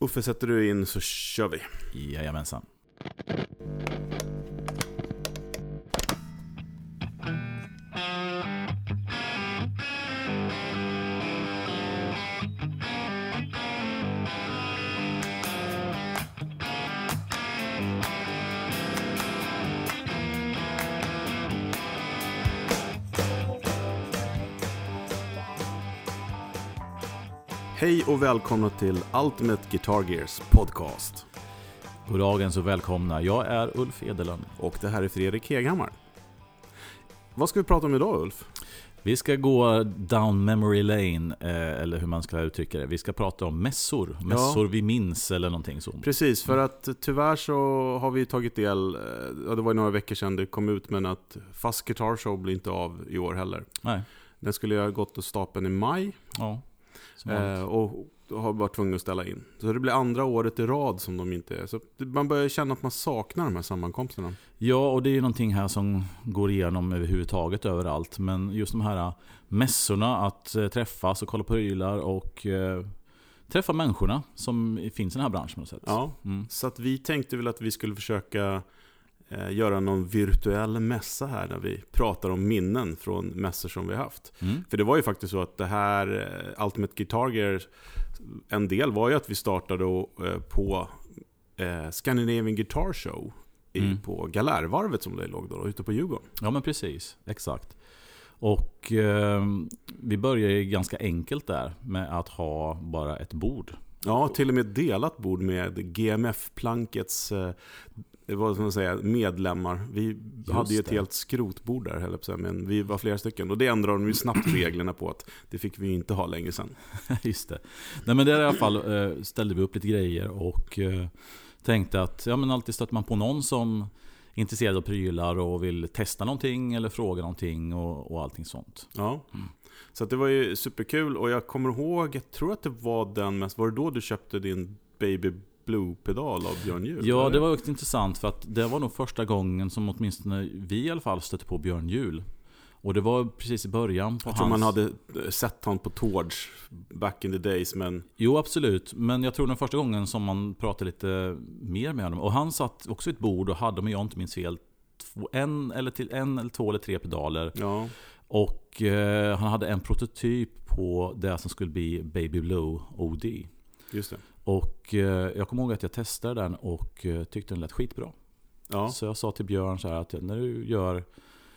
Uffe, sätter du in så kör vi. Jajamensan. Och välkomna till Ultimate Guitar Gears podcast. Goddagens och välkomna. Jag är Ulf Edelund. Och det här är Fredrik Heghammar. Vad ska vi prata om idag Ulf? Vi ska gå down memory lane, eh, eller hur man ska uttrycka det. Vi ska prata om mässor. Mässor vi minns eller någonting sånt. Precis, för att tyvärr så har vi tagit del, eh, ja, det var några veckor sedan det kom ut, men att Fast Guitar Show blir inte av i år heller. Nej. Den skulle ju ha gått och stapeln i maj. Ja. Eh, och har varit tvungen att ställa in. Så det blir andra året i rad som de inte är. Så man börjar känna att man saknar de här sammankomsterna. Ja, och det är ju någonting här som går igenom överhuvudtaget överallt. Men just de här mässorna, att eh, träffas och kolla på prylar och eh, träffa människorna som finns i den här branschen på något sätt. Ja, Mm. så att vi tänkte väl att vi skulle försöka göra någon virtuell mässa här när vi pratar om minnen från mässor som vi haft. Mm. För det var ju faktiskt så att det här eh, Ultimate Guitar Gear, en del var ju att vi startade eh, på eh, Scandinavian Guitar Show i, Mm. på Galärvarvet som det låg då, ute på Djurgården. Ja men precis, exakt. Och eh, vi börjar ju ganska enkelt där med att ha bara ett bord. Ja, till och med delat bord med GMF-plankets eh, vad ska man säga, medlemmar. Vi hade ju ett det. helt skrotbord där, höll jag att men vi var flera stycken. Och det ändrade de ju snabbt reglerna på att det fick vi ju inte ha längre sen. Just det. Nej men där i alla fall eh, ställde vi upp lite grejer och eh, tänkte att ja, men alltid stöter man på någon som är intresserad av prylar och vill testa någonting eller fråga någonting och, och allting sånt. Ja. Så att det var ju superkul och jag kommer ihåg, jag tror att det var den mest, var det då du köpte din Baby Blue-pedal av Björn Juhl? Ja, det var också intressant för att det var nog första gången som åtminstone vi i alla fall stötte på Björn Juhl. Och det var precis i början på Jag tror hans... man hade eh, sett han på Torch back in the days, men Jo, absolut. Men jag tror den första gången som man pratade lite mer med honom. Och han satt också i ett bord och hade, om jag inte minns fel, två, en, eller till, en eller två eller tre pedaler. ja. Och eh, han hade en prototyp på det som skulle bli Baby Blue OD. Just det. Och eh, jag kommer ihåg att jag testade den och eh, tyckte den lät skitbra. Ja. Så jag sa till Björn så här att när du gör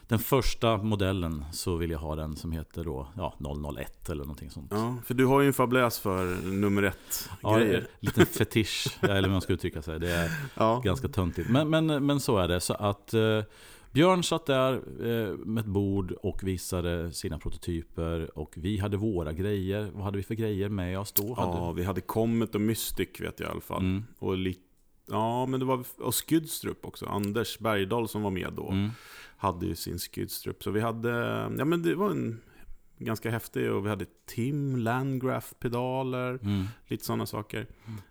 den första modellen så vill jag ha den som heter då, ja, 001 eller någonting sånt. ja, för du har ju en fabläs för nummer ett Ja, grejer. en liten fetisch, eller hur man ska uttrycka sig. Det är Ja. ganska töntigt. Men, men, men så är det. Så att eh, Björn satt där eh, med ett bord och visade sina prototyper. Och vi hade våra grejer. Vad hade vi för grejer med oss då? ja, Hade... vi hade Comet och Mystic vet jag i alla fall. Mm, Och lite Ja, men det var och Skydstrup också. Anders Bergdahl som var med då. mm, Hade ju sin Skydstrup. Så vi hade, ja men det var en ganska häftig och vi hade Tim Landgraf-pedaler. mm, Lite sådana saker.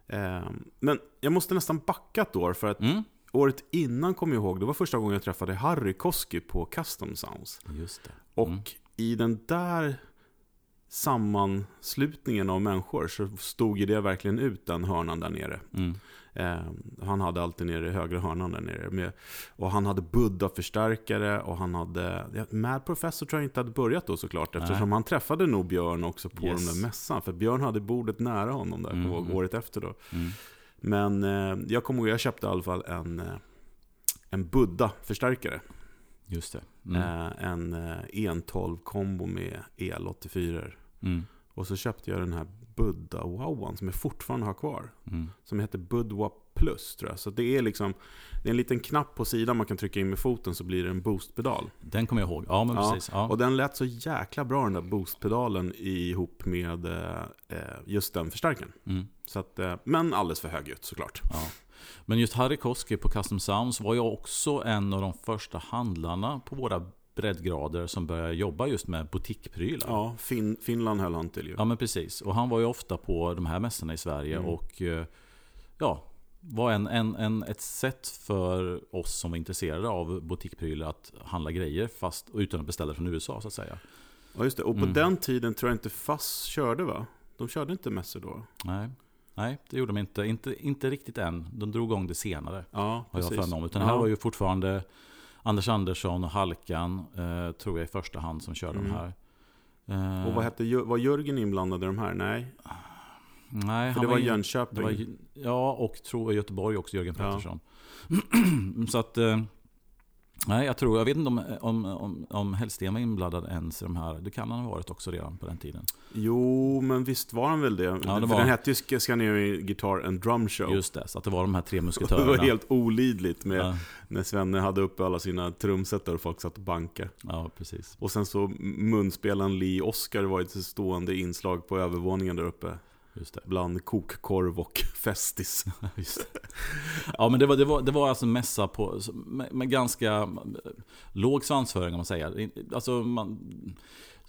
Eh, men jag måste nästan backa ett år för att mm. Året innan kom jag ihåg, det var första gången jag träffade Harry Koski på Custom Sounds. Just det. Och Mm. i den där sammanslutningen av människor så stod ju det verkligen ut den hörnan där nere. Mm. Eh, han hade alltid nere i högra hörnan där nere. Med, och han hade Buddha-förstärkare och han hade... Ja, Mad Professor tror jag inte hade börjat då såklart. Eftersom Nej. han träffade nog Björn också på Yes. den där mässan. För Björn hade bordet nära honom där Mm, på mm. året efter då. Mm. Men eh, jag kommer ihåg, jag köpte i alla fall en, eh, en Buddha-förstärkare. Just det. Mm. Eh, en eh, 112-kombo med el-84. Mm. Och så köpte jag den här Buddha Wowan som jag fortfarande har kvar. Mm. Som heter Budwa Plus tror jag. Så det är liksom Det är en liten knapp på sidan man kan trycka in med foten så blir det en boostpedal. Den kommer jag ihåg. Ja, men Ja, precis. Ja. Och den lät så jäkla bra den där boostpedalen ihop med eh, just den förstärkaren. Mm. Så att, eh, men alldeles för högljutt såklart. Ja. Men just Harry Koski på Custom Sounds var ju också en av de första handlarna på våra breddgrader som började jobba just med butikprylar. Ja, fin Finland höll han till ju. Ja men precis. Och han var ju ofta på de här mässorna i Sverige Mm. och eh, ja, var en, en, en, ett sätt för oss som var intresserade av butikprylar att handla grejer fast utan att beställa från USA så att säga. Ja, just det. Och på Mm. den tiden tror jag inte FASS körde va? De körde inte mässor då. Nej. Nej, det gjorde de inte. Inte, inte riktigt än. De drog igång det senare. Ja, jag precis. mig om. Utan Ja. här var ju fortfarande Anders Andersson och Halkan, eh, tror jag i första hand, som körde Mm. de här. Eh, Och vad hette, Jö- var Jörgen inblandad i de här? Nej, Nej, för han det var in- Jönköping. det var, Ja, och tror Göteborg också, Jörgen Ja. Pettersson. Så att... eh, Nej, jag tror, jag vet inte om, om, om, om Hellsten var inblandad ens i de här. Det kan han ha varit också redan på den tiden. Jo, men visst var han väl det? det För var- den hette ju Scandinavian Guitar and Drum Show. Just det, så att det var de här tre det musketörerna. var helt olidligt med ja, när Svenne hade uppe alla sina trumsetar och folk satt och bankade. ja, precis. Och sen så munspelaren Lee Oscar var ett stående inslag på övervåningen där uppe. Just det. Bland kokkorv och festis. Ja, men det var, det, var, det var alltså en mässa på, med, med ganska eh, låg svansföring, om man säger. Alltså, man,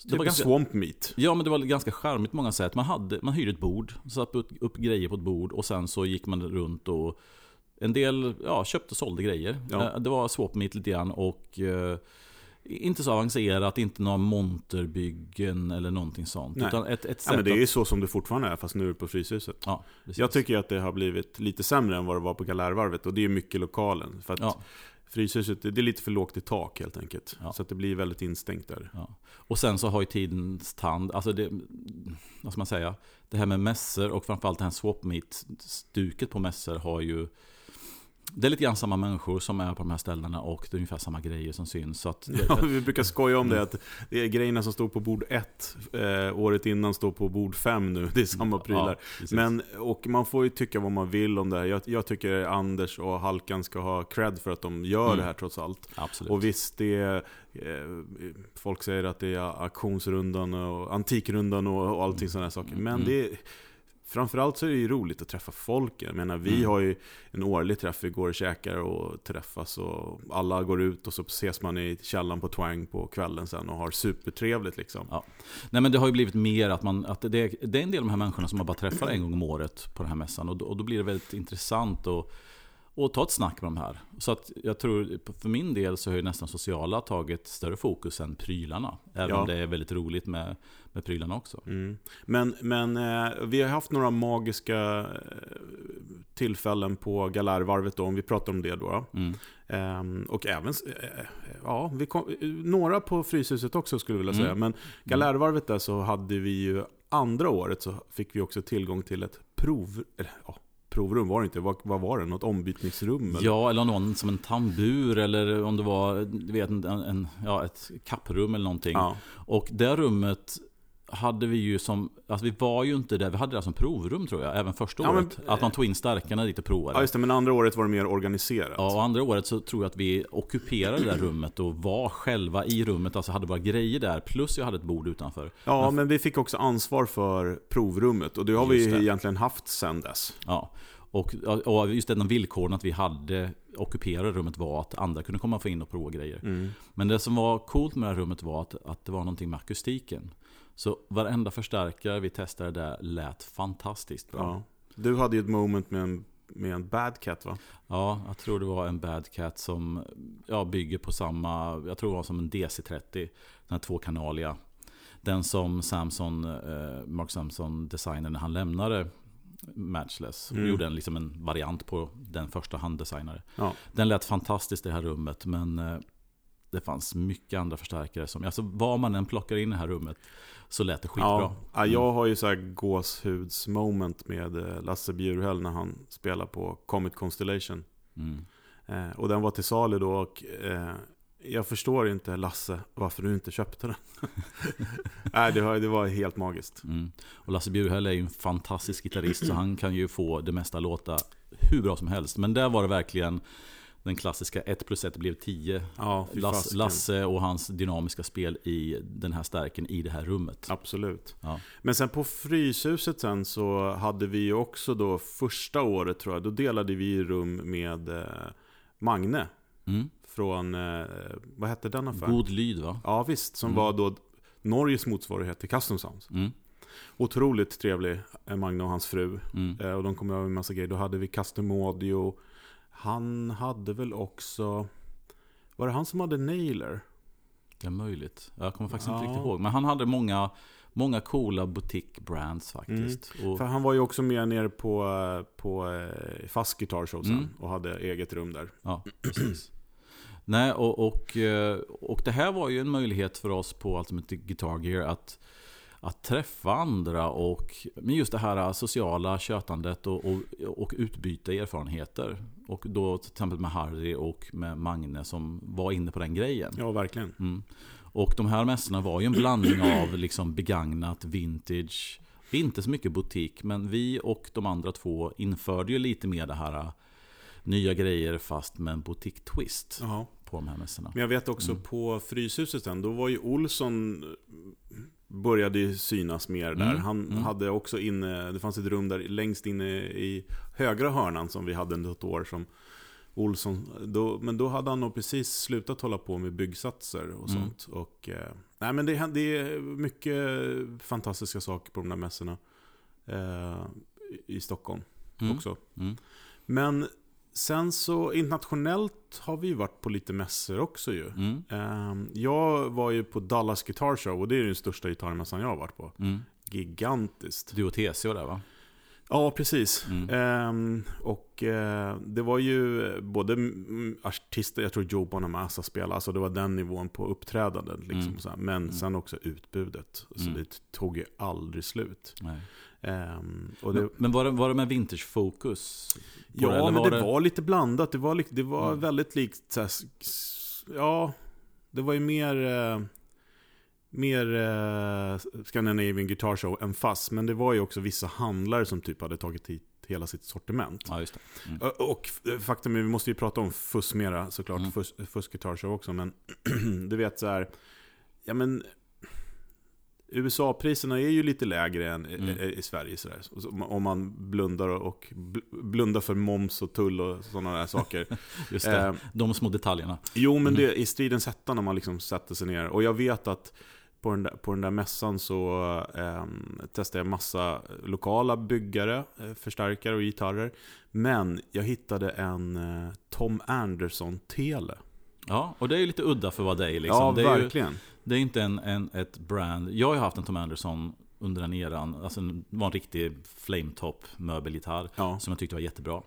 det Typ var ganska, swamp meat. Ja, men det var ganska charmigt på många sätt. Man, hade, man hyrde ett bord, satte upp, upp grejer på ett bord och sen så gick man runt och en del ja, köpte och sålde grejer. Ja. Eh, Det var swap meet lite grann och eh, inte så avancerat, inte några monterbyggen eller någonting sånt. Nej. Utan ett, ett Ja, men det är ju så som det fortfarande är, fast nu är det på Fryshuset. Ja, precis. Jag tycker att det har blivit lite sämre än vad det var på Galärvarvet. Och det är mycket lokalen. För Ja. Fryshuset, det är lite för lågt i tak helt enkelt. Ja. Så att det blir väldigt instängt där. Ja. Och sen så har ju tidens tand, alltså det, vad ska man säga, det här med mässor och framförallt det här swap meet stuket på mässor har ju det är lite grann samma människor som är på de här ställena och det är ungefär samma grejer som syns. Så att det, Ja, vi brukar skoja om det, att det är grejerna som stod på bord 1 eh, året innan står på bord 5 nu. Det är samma prylar. Ja. Men, och man får ju tycka vad man vill om det här. Jag, jag tycker Anders och Halkan ska ha cred för att de gör Mm. det här trots allt. Absolut. Och visst, det är, eh, folk säger att det är auktionsrundan och antikrundan och, och allting sådana här saker. Men Mm. det är, framförallt så är det ju roligt att träffa folk. Jag menar, vi Mm. har ju en årlig träff, vi går och käkar och träffas och alla går ut och så ses man i källaren på Twang på kvällen sen och har supertrevligt liksom. Ja. Nej men det har ju blivit mer att man, att det, det är en del av de här människorna som man bara träffar en gång om året på den här mässan. Och då, och då blir det väldigt intressant att, att ta ett snack med de här. Så att jag tror, för min del så har ju nästan sociala tagit större fokus än prylarna. Även Ja. om det är väldigt roligt med, med prylarna också. Mm. Men, men eh, vi har haft några magiska eh, tillfällen på Galärvarvet då, om vi pratar om det då. Mm. Ehm, och även, eh, ja, vi kom, eh, några på Fryshuset också skulle jag vilja säga. Mm. Men Galärvarvet där så hade vi ju, andra året så fick vi också tillgång till ett prov, eller, ja, provrum var det inte, vad, vad var det? Något ombytningsrum? Eller? Ja, eller någon som en tambur eller om det var du vet, en, en, ja, ett kapprum eller någonting. Ja. Och det rummet hade vi ju som, alltså vi var ju inte där, vi hade det som provrum tror jag, även första Ja, men- året. att man tog in stärkarna dit och provade. ja, just det, men andra året var det mer organiserat. Ja, och andra året så tror jag att vi ockuperade det där rummet och var själva i rummet, alltså hade våra grejer där, plus jag hade ett bord utanför. Ja, men vi fick också ansvar för provrummet och det har vi det. egentligen haft sedan dess. Ja. Och, och just den villkoren att vi hade ockuperade rummet var att andra kunde komma och få in och prova grejer. Mm. Men det som var coolt med det här rummet var att, att det var någonting med akustiken. Så varenda förstärkare vi testade där lät fantastiskt bra. Ja. Du hade ju ett moment med en, med en bad cat va? Ja, jag tror det var en Bad Cat som ja, bygger på samma, jag tror det var som en DC30. Den här tvåkanaliga. Den som Samson, eh, Mark Samson designade när han lämnade Matchless. Mm. Gjorde en, liksom en variant på den första han designade. Ja. Den lät fantastiskt i det här rummet men eh, det fanns mycket andra förstärkare som, alltså vad man än plockar in i det här rummet så lät det skitbra. Ja, ja, jag har ju så här gåshudsmoment med eh, Lasse Bjurhäll när han spelar på Comet Constellation. Mm. Eh, och den var till salu då och eh, jag förstår inte Lasse varför du inte köpte den. Nej, det, var, det var helt magiskt. Mm. Och Lasse Bjurhäll är ju en fantastisk gitarrist så han kan ju få det mesta låta hur bra som helst. Men där var det verkligen den klassiska 1 plus 1 blev 10. Ja, fy Lasse, och hans dynamiska spel i den här stärken i det här rummet. Absolut. Ja. Men sen på Fryshuset sen så hade vi ju också då första året tror jag, då delade vi rum med eh, Magne. Mm. Från, eh, vad hette den affären? God lyd va? Ja visst, som Mm. var då Norges motsvarighet till Custom Sounds. Mm. Otroligt trevlig, eh, Magne och hans fru. Mm. Och de kom över med massa grejer. Då hade vi Custom Audio. Han hade väl också... Var det han som hade Nailer? Det är möjligt. Jag kommer faktiskt Ja. inte riktigt ihåg. Men han hade många, många coola boutique-brands faktiskt. Och, För han var ju också med nere på, på eh, Fast Guitar Show sen Mm. och hade eget rum där. ja, precis. Nej, och, och, eh, och det här var ju en möjlighet för oss på Ultimate Guitar Gear att, att träffa andra och men just det här sociala tjötandet och, och, och utbyta erfarenheter. Och då till exempel med Harry och med Magne som var inne på den grejen. Ja, verkligen. Mm. Och de här mässorna var ju en blandning av liksom begagnat, vintage, inte så mycket butik, men vi och de andra två införde ju lite mer det här äh, nya grejer fast med en boutique-twist Ja. på de här mässorna. Men jag vet också Mm. på Fryshuset då var ju Olsson började ju synas mer där. Mm, Han mm. hade också inne, det fanns ett rum där längst inne i högra hörnan som vi hade ett år som Olsson, då, men då hade han nog precis slutat hålla på med byggsatser och Mm. sånt. Och, eh, nej men det, det är mycket fantastiska saker på de där mässorna. Eh, I Stockholm Mm. också. Mm. Men sen så internationellt har vi ju varit på lite mässor också ju. Mm. Ehm, Jag var ju på Dallas Guitar Show och det är den största gitarrmässan jag har varit på. Mm. Gigantiskt. Du och TCO där va? Ja, precis. Mm. Ehm, och eh, det var ju både artister, jag tror Joe Bonamassa spelade, alltså det var den nivån på uppträdandet. Liksom, Mm. Men Mm. sen också utbudet. Så Mm. det tog ju aldrig slut. Nej. Och det, Men, var, det, var det med vintage-fokus? det, Ja, eller men var det, var lite blandat. Det var, li- det var Mm. väldigt likt... så här Ja, det var ju mer... Eh, mer eh, Scandinavian Guitar Show än fast. Men det var ju också vissa handlare som typ hade tagit hit hela sitt sortiment. Ja, det. Mm. Och f- faktum är, vi måste ju prata om fuss mera såklart. Mm. Fuss Guitar Show också. Men du vet så här... Ja men... USA-priserna är ju lite lägre än i- Mm. i, Sverige. Så där. Och så- Om man blundar och bl- blundar för moms och tull och sådana där saker. Just det. Eh, De små detaljerna. jo, men Mm. det i stridens hetta när man liksom sätter sig ner. Och jag vet att på den där, på den där mässan så eh, testade jag massa lokala byggare, eh, förstärkare och gitarrer. Men jag hittade en eh, Tom Anderson-tele. Ja, och det är ju lite udda för att vara dig. Liksom. Ja, det, är ju, verkligen. Det är inte en, en, ett brand. Jag har haft en Tom Anderson under den eran. Alltså, det var en riktig flametop möbelgitarr Ja. som jag tyckte var jättebra.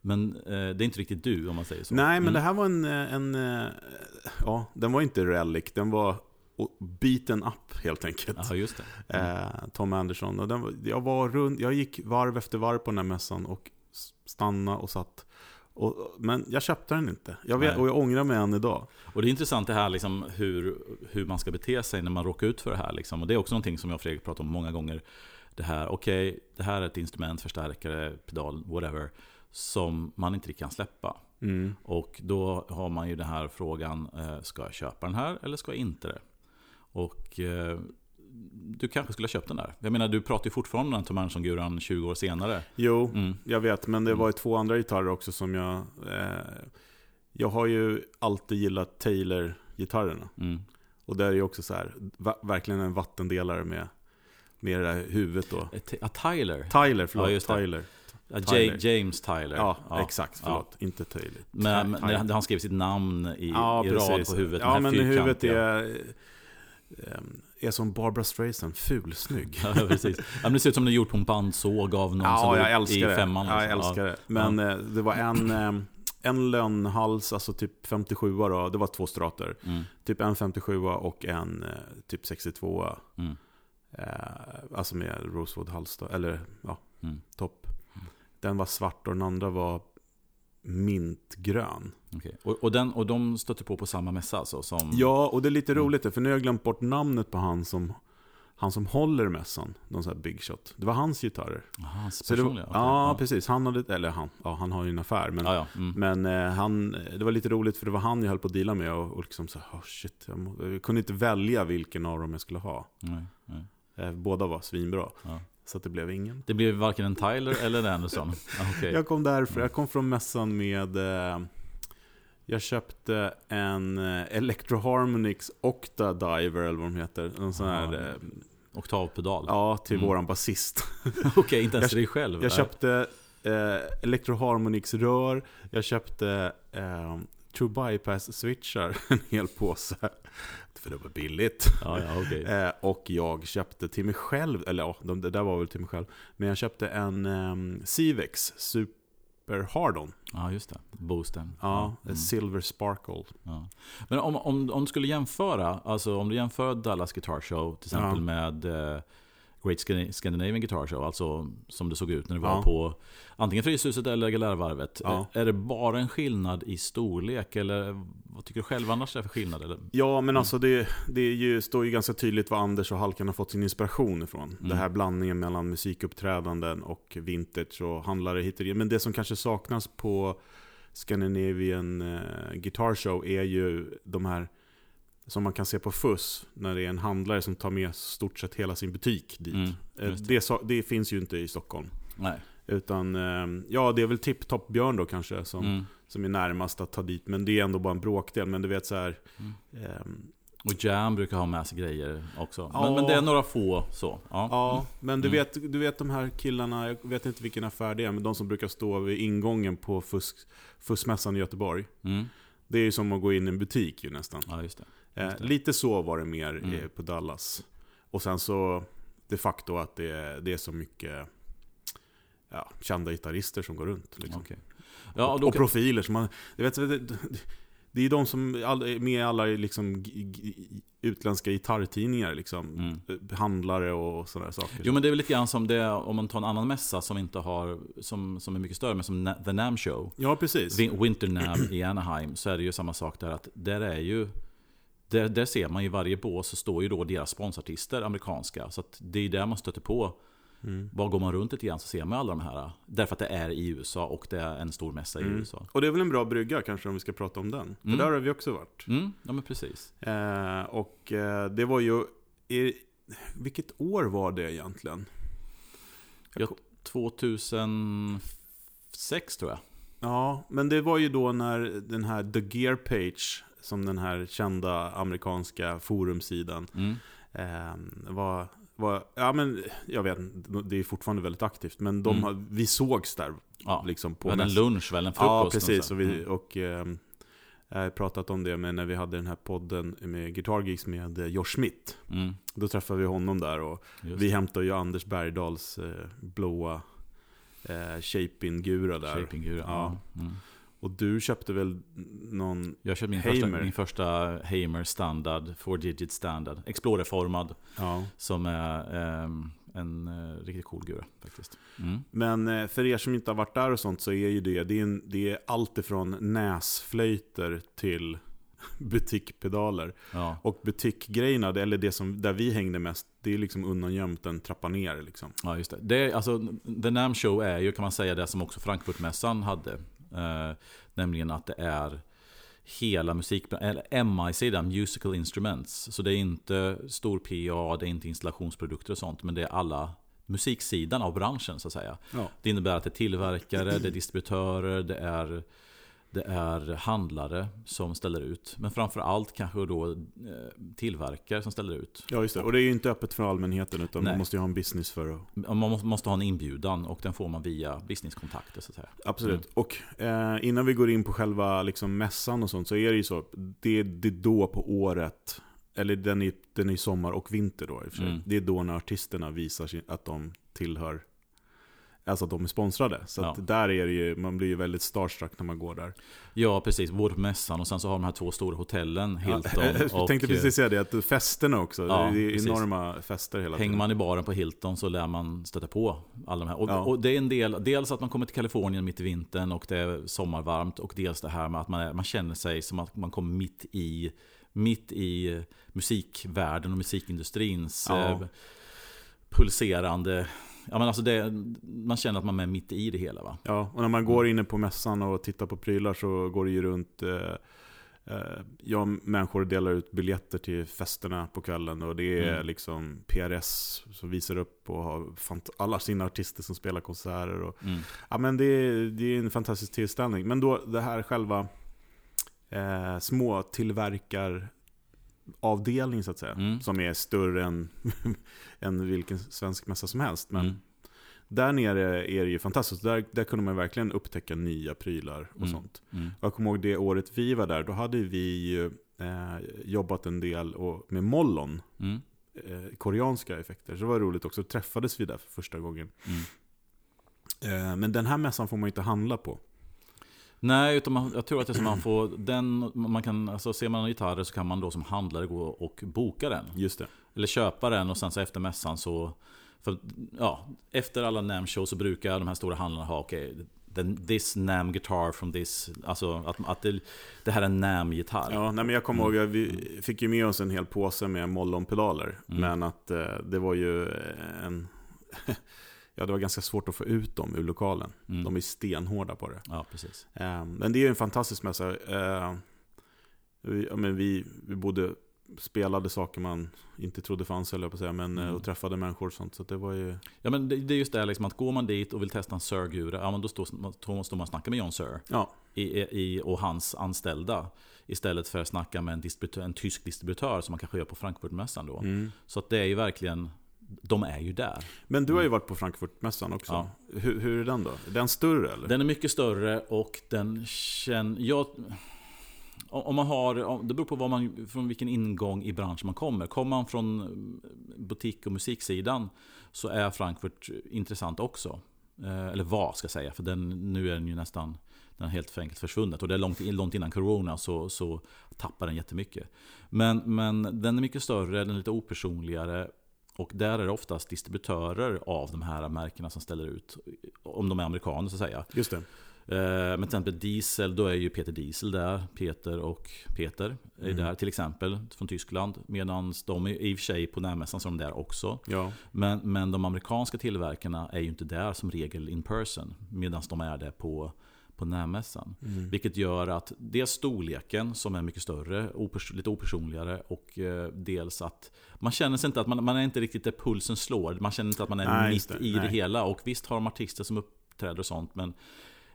Men eh, det är inte riktigt du om man säger så. Nej, men Mm. det här var en, en... eh, Ja, den var inte relic. Den var beaten up helt enkelt. Ja, just det. Eh, Tom Anderson. Och den, jag, var runt, jag gick varv efter varv på den här mässan och stannade och satt. Och, men jag köpte den inte. Jag vet, och jag ångrar mig än idag. Och det är intressant det här liksom, hur, hur man ska bete sig när man råkar ut för det här. Liksom. Och det är också någonting som jag och Fredrik pratat om många gånger. Det här, okej, det här är ett instrument, förstärkare, pedal, whatever. Som man inte riktigt kan släppa. Mm. Och då har man ju den här frågan, eh, ska jag köpa den här eller ska jag inte det? Och eh, du kanske skulle ha köpt den där. Jag menar, du pratar ju fortfarande om den Tom Anderson-guran 20 år senare. Jo, Mm. jag vet. Men det Mm. var ju två andra gitarrer också som jag... Eh, jag har ju alltid gillat Taylor-gitarrerna. Mm. Och där är ju också så här, verkligen en vattendelare med, med det där huvudet då. Ett- A Tyler. Tyler, förlåt. Ja, det. Tyler. Ja, Tyler. James Tyler. Ja, exakt. Ja. Förlåt. Inte Taylor. Men, men han skrev sitt namn i, Ja, i rad på huvudet. Ja, men huvudet är, eh, är som Barbara Streisand, fulsnygg. Ja, precis. Ja, men det ser ut som det är gjort på en bandsåg av någon Ja, jag älskar i det. femman. Ja, jag liksom. älskar det. Men eh, det var en, eh, en lönnhals, alltså typ 57 då. Det var två strater. Mm, Typ en 57 och en eh, typ 62 mm, eh, Alltså med Rosewood-hals då. Eller ja, mm. topp. Den var svart och den andra var mintgrön. Okej. Och, och, den, och de stötte på på samma mässa alltså? Som, Ja, och det är lite Mm. roligt för nu har jag glömt bort namnet på han som han som håller mässan, någon sån här big shot. Det var hans gitarrer. Aha, hans Så det var, personliga, ja, okej. precis. Han hade, eller han, ja, han har ju en affär. Men, Ja, ja. Mm. men eh, han, det var lite roligt för det var han jag höll på att deala med. Och, och liksom så, oh shit, jag, må, jag kunde inte välja vilken av dem jag skulle ha. Nej, nej. Eh, båda var svinbra. Ja. Så att det blev ingen. Det blev varken en Tyler eller en Anderson? Ah, okej. Jag kom därför, jag kom från mässan med eh, Jag köpte en eh, Electro Harmonix Octa Diver eller vad de heter. En sån här, Ah. eh, Oktavpedal? ja till Mm. våran basist. Okej, inte ens Jag- dig själv? Jag nej. köpte eh, Electro Harmonix rör, jag köpte eh, True Bypass-switchar, en hel påse. För det var billigt. Ja, ja, okej. Eh, och jag köpte till mig själv, eller ja, de, det där var väl till mig själv. Men jag köpte en um, Civex Super Hardon. Ja, just det. Boosten. Ja, Mm. Silver Sparkle. Ja. Men om, om, om du skulle jämföra, alltså om du jämför Dallas Guitar Show till exempel med eh, Great Scan- Scandinavian Guitar Show, alltså som det såg ut när du var Ja. på antingen Fryshuset eller Galärvarvet. Ja. Är det bara en skillnad i storlek eller vad tycker du själv annars det är för skillnad? Eller? Ja, men alltså det, det ju, står ju ganska tydligt var Anders och Halkan har fått sin inspiration ifrån. Mm. Det här blandningen mellan musikuppträdanden och vintage och handlare hit och dit. Men det som kanske saknas på Scandinavian eh, Guitar Show är ju de här som man kan se på FUS, när det är en handlare som tar med stort sett hela sin butik dit. Mm, Eh, det. sa- det finns ju inte i Stockholm. Nej. Utan, eh, ja det är väl Tip Top Björn då kanske som, Mm. som är närmast att ta dit. Men det är ändå bara en bråkdel. Men du vet så här. Mm. ehm, Och Jam brukar ha med sig grejer också. Ja. Men, men det är några få så. Ja. Ja, men du, Mm. vet, du vet de här killarna, jag vet inte vilken affär det är, men de som brukar stå vid ingången på fusk, Fuskmässan i Göteborg. Mm. Det är ju som att gå in i en butik ju nästan. ja, just det. Eh, lite så var det mer Mm. eh, på Dallas. Och sen så de facto att det, är- det är så mycket ja, kända gitarrister som går runt. Liksom. Okej. Ja, och och, profiler. Som man, jag vet, det, det, är de som all- är med i alla liksom, utländska gitarrtidningar. Liksom. Mm. Eh, Handlare och sådana saker. Jo men det är väl lite grann som det om man tar en annan mässa som inte har Som, som är mycket större men som The NAM Show Ja, precis. Winter NAM i Anaheim Så är det ju samma sak där att Där är ju där, där ser man i varje bås så står ju då deras sponsartister amerikanska Så det är där man stöter på Mm. Var går man runt lite grann så ser man alla de här Därför att det är i USA och det är en stor mässa i Mm. USA Och det är väl en bra brygga kanske om vi ska prata om den. För Mm. där har vi också varit. mm, Ja men precis Eh, och eh, det var ju... I, vilket år var det egentligen? Ja, 2006 tror jag Ja, men det var ju då när den här The Gear Page, som den här kända amerikanska forumsidan, mm. eh, var, var... Ja, men jag vet det är fortfarande väldigt aktivt, men de Mm. vi sågs där Ja, liksom på en lunch väl, en frukost Ja, precis. Och, vi, Mm. och ehm, jag har pratat om det med när vi hade den här podden med Guitar Geeks med eh, Josh Schmidt. Mm. Då träffade vi honom där och Just vi hämtade ju Anders Bergdahls eh, blåa eh, Shaping-gura där. Shaping-gura. Ja. Ja. Mm. Och du köpte väl någon... Jag köpte min första, min första Hamer standard, 4-digit standard. Explorer-formad. Ja. Som är ehm, en eh, riktigt cool gura faktiskt. Mm. Men eh, för er som inte har varit där och sånt så är ju det, det är, en, det är allt ifrån näsflöjter till butikpedaler. Ja. Och butikgrejerna, eller det som, där vi hängde mest, det är liksom undangömt en trappa ner. Liksom. ja, just det. det är, alltså, The NAM Show är ju kan man säga det som också Frankfurtmässan hade. Eh, nämligen att det är hela musik, eller MI-sidan, Musical Instruments. Så det är inte stor PA, det är inte installationsprodukter och sånt, men det är alla musiksidan av branschen så att säga. Ja. Det innebär att det är tillverkare, det är distributörer, det är, det är handlare som ställer ut. Men framför allt kanske då eh, tillverkare som ställer ut. ja, just det. Och det är ju inte öppet för allmänheten, utan Nej. man måste ju ha en business för att... Man måste, ha en inbjudan och den får man via businesskontakter så att säga. Absolut. Mm. Och eh, innan vi går in på själva liksom, mässan och sånt, så är det ju så. Det, det är då på året, eller den är, den är sommar och vinter då i och för sig. Mm. Det är då när artisterna visar att de tillhör, alltså att de är sponsrade. Så Ja. där är ju, man blir ju väldigt starstruck när man går där. Ja, precis. Både på mässan och sen så har de här två stora hotellen, Hilton jag och... tänkte eh, precis säga det, att festerna också. Ja, det är precis. enorma fester hela Hänger tiden. man i baren på Hilton så lär man stöta på alla de här. Och, Ja. och det är en del, dels att man kommer till Kalifornien mitt i vintern och det är sommarvarmt. Och dels det här med att man, är, man känner sig som att man kommer mitt i, mitt i musikvärlden och musikindustrins Ja. eh, pulserande... Ja, men alltså det, man känner att man är mitt i det hela. Va? Ja, och när man går inne på mässan och tittar på prylar så går det ju runt eh, eh, Ja, människor delar ut biljetter till festerna på kvällen och det är Mm. liksom PRS som visar upp och har alla sina artister som spelar konserter. Och, Mm. ja, men det, är, det är en fantastisk tillställning. Men då det här själva eh, små tillverkar avdelning så att säga. Mm. Som är större än, än vilken svensk mässa som helst. Men Mm. där nere är det ju fantastiskt. Där, där kunde man verkligen upptäcka nya prylar och Mm. sånt. Mm. Jag kommer ihåg det året vi var där, då hade vi ju, eh, jobbat en del och, med mollon. Mm. Eh, koreanska effekter. Så det var roligt också. Då träffades vi där för första gången. Mm. Eh, men den här mässan får man ju inte handla på. Nej, utan man, jag tror att det är som man får den, man kan, alltså ser man en gitarr så kan man då som handlare gå och boka den. Just det. Eller köpa den och sen så efter mässan så för, ja, Efter alla NAM shows så brukar de här stora handlarna ha okej den, This NAM guitar from this Alltså att, att det, det här är en NAM-gitarr Ja, nej, men jag kommer Mm. ihåg vi fick ju med oss en hel påse med mollonpedaler. Mm. Men att eh, det var ju en... ja, det var ganska svårt att få ut dem ur lokalen. Mm. De är stenhårda på det. Ja, precis Eh, men det är ju en fantastisk mässa. Eh, vi, ja, men vi, vi både spelade saker man inte trodde fanns, eller på säga, men, eh, Mm. och träffade människor och sånt. Så det var ju... Ja men det, det är just det liksom att går man dit och vill testa en Sir-gura Ja men då står, då står man och snackar med John Sir Ja, i, i, och hans anställda Istället för att snacka med en, distributör, en tysk distributör som man kanske gör på Frankfurtmässan då mm. Så att det är ju verkligen De är ju där Men du har ju varit på Frankfurtmässan också. Ja. Hur, hur är den då? Är den större eller? Den är mycket större och den känner... Jag, om man har, det beror på vad man, från vilken ingång i branschen man kommer. Kommer man från eh, butik och musiksidan så är Frankfurt intressant också. Eh, Eller vad ska jag säga, för den, nu är den ju nästan den helt enkelt försvunnit. Och det är långt, långt innan Corona så, så tappar den jättemycket. Men, men den är mycket större, den är lite opersonligare. Och där är det oftast distributörer av de här märkena som ställer ut. Om de är amerikaner så att säga. Just det. Eh, Men till exempel Diesel, då är ju Peter Diesel där. Peter och Peter är Mm. där till exempel från Tyskland. Medan de är i och för sig på närmässan som de är där också. Ja. Men, men de amerikanska tillverkarna är ju inte där som regel in person. Medan de är där på, på närmässan. Mm. Vilket gör att dels storleken som är mycket större, opers lite opersonligare och eh, dels att man känner sig inte att man, man är inte riktigt där pulsen slår. Man känner inte att man är Nej, mitt det. i det Nej. hela. Och visst har de artister som uppträder och sånt men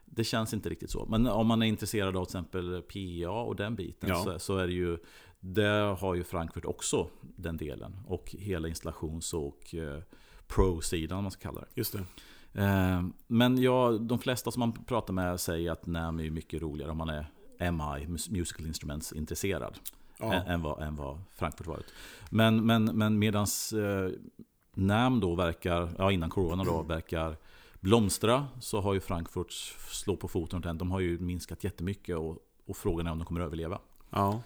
det känns inte riktigt så. Men om man är intresserad av till exempel PA och den biten Ja. så, så är det ju Där har ju Frankfurt också den delen. Och hela installations och eh, pro-sidan om man ska kalla det. Just det. Eh, Men ja, de flesta som man pratar med säger att NAM är mycket roligare om man är MI, mus- Musical Instruments, intresserad. Ja. Än, än, vad, än vad Frankfurt varit. Men, men, men medans eh, NAM då verkar, ja innan Corona då, verkar blomstra så har ju Frankfurt slå på foten ordentligt. De har ju minskat jättemycket och, och frågan är om de kommer att överleva. Ja.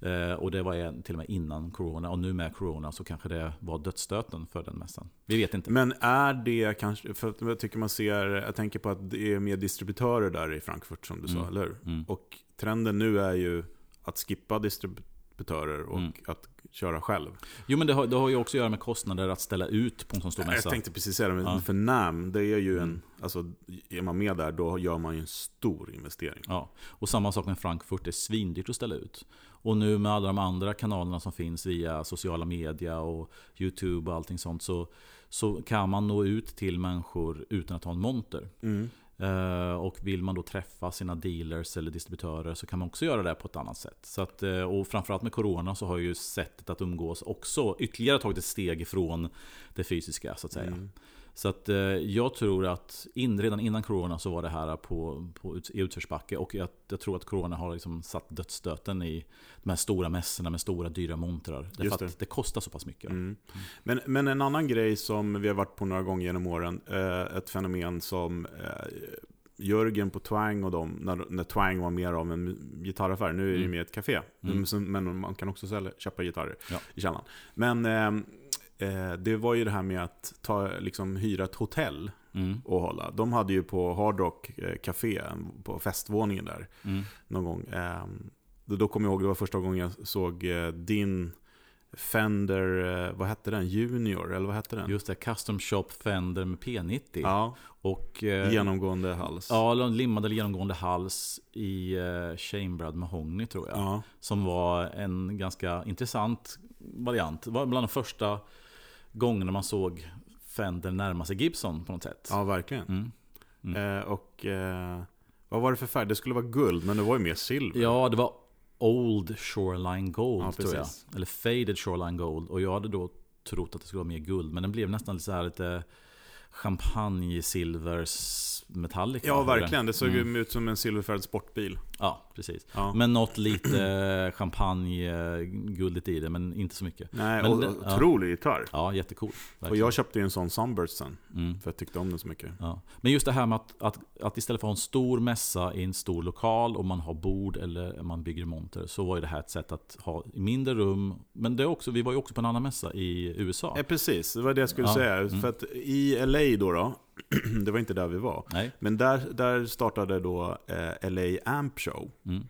Eh, och det var till och med innan Corona och nu med Corona så kanske det var dödsstöten för den mässan. Vi vet inte. Men är det kanske, för jag tycker man ser, jag tänker på att det är mer distributörer där i Frankfurt som du sa, Mm. eller hur? Mm. Och trenden nu är ju att skippa distributörer och Mm. att köra själv. Jo men det har, det har ju också att göra med kostnader att ställa ut på en sån stor Jag mässa. tänkte precis säga det, Ja. för NAM, det är ju en, Mm. alltså är man med där då gör man ju en stor investering. Ja, och samma sak med Frankfurt, det är svindyrt att ställa ut. Och nu med alla de andra kanalerna som finns via sociala media och YouTube och allting sånt så, så kan man nå ut till människor utan att ha en monter. Mm. Eh, och vill man då träffa sina dealers eller distributörer så kan man också göra det på ett annat sätt. Så att, eh, och framförallt med Corona så har ju sättet att umgås också ytterligare tagit ett steg ifrån det fysiska så att säga. Mm. Så att eh, jag tror att in, redan innan Corona så var det här på, på ut, i utförsbacke. Och jag, jag tror att Corona har liksom satt dödsstöten i de här stora mässorna med stora dyra montrar. Därför Just att det kostar så pass mycket. Mm. Men, men en annan grej som vi har varit på några gånger genom åren, eh, ett fenomen som eh, Jörgen på Twang och dem, när, när Twang var mer av en gitarraffär, nu är det Mm. mer ett café. Mm. Men, man kan också sälja, köpa gitarrer Ja. i källaren. Men eh, det var ju det här med att ta, liksom, hyra ett hotell Mm. och hålla. De hade ju på Hard Rock eh, Café, på festvåningen där, Mm. någon gång. Eh, då, då kommer jag ihåg, det var första gången jag såg eh, din Fender, eh, vad hette den? Junior, eller vad hette den? Just det, Custom Shop Fender med P90. Ja, Och, eh, genomgående hals. Ja, limmad eller genomgående hals i eh, Chambered Mahogny tror jag. Ja, Som var en ganska intressant variant. Det var bland de första gångerna man såg Fender närma sig Gibson på något sätt. ja verkligen. Mm. Eh, och eh, vad var det för färg? Det skulle vara guld, men det var ju mer silver. Ja, det var Old Shoreline Gold Ja, tror jag. Eller Faded Shoreline Gold. Och jag hade då trott att det skulle vara mer guld. Men den blev nästan så här lite champagnesilvers Metallica. Ja, eller? verkligen. Det såg Mm. ut som en silverfärgad sportbil. Ja, precis. Ja. Men något lite champagne-guldigt i det, men inte så mycket. Nej, Men och, ja. otrolig gitarr. Ja, jättecool. Och verkligen. jag köpte ju en sån Sunburst sen. Mm. För jag tyckte om den så mycket. Ja. Men just det här med att, att, att istället för att ha en stor mässa i en stor lokal och man har bord eller man bygger monter så var ju det här ett sätt att ha mindre rum. Men det också, vi var ju också på en annan mässa i USA. Ja, precis, det var det jag skulle Ja, säga. mm. För att i LA då, då det var inte där vi var. Nej. Men där, där startade då eh, LA Amp Show. Mm.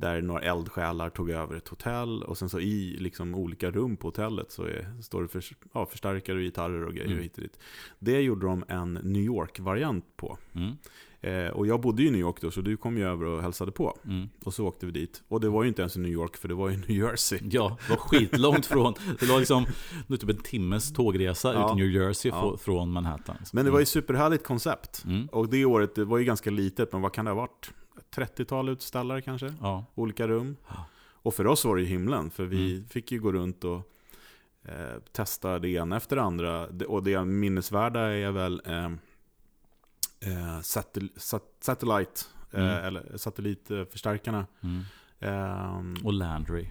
Där några eldsjälar tog över ett hotell. Och sen så i liksom olika rum på hotellet så är, står det för, ja, förstärkare och gitarrer och grejer Mm. hit och dit. Det gjorde de en New York-variant på. Mm. Eh, och jag bodde ju i New York då, så du kom ju över och hälsade på. Mm. Och så åkte vi dit. Och det var ju inte ens i New York, för det var i New Jersey. Ja, det var skitlångt från. Det var liksom nu typ en timmes tågresa Ja. ut i New Jersey Ja. från Manhattan. Men det var ju superhärligt koncept. Mm. Och det året, det var ju ganska litet, men vad kan det ha varit? 30-tal utställare kanske? Ja. Olika rum. Ja. Och för oss var det ju himlen, för vi Mm. fick ju gå runt och eh, testa det ena efter det andra. Och det minnesvärda är väl eh, eh, satel, sat, Satellite, eh, Mm. eller satellitförstärkarna. Mm. Eh, Och Landry.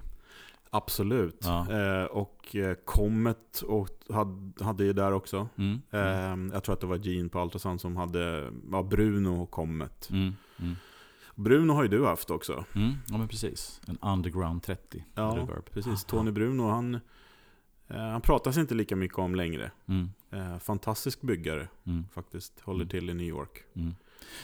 absolut. Ja. Eh, och Comet och hade, hade ju där också. Mm. Eh, jag tror att det var Gene på Ultrasound som hade ja, Bruno och Comet. Mm. Mm. Bruno har ju du haft också. Mm. Ja men precis. En Underground 30 Ja, reverb. precis. Tony Bruno, han, eh, han pratas inte lika mycket om längre. Mm. Eh, fantastisk byggare Mm. faktiskt. Håller Mm. till i New York. Mm.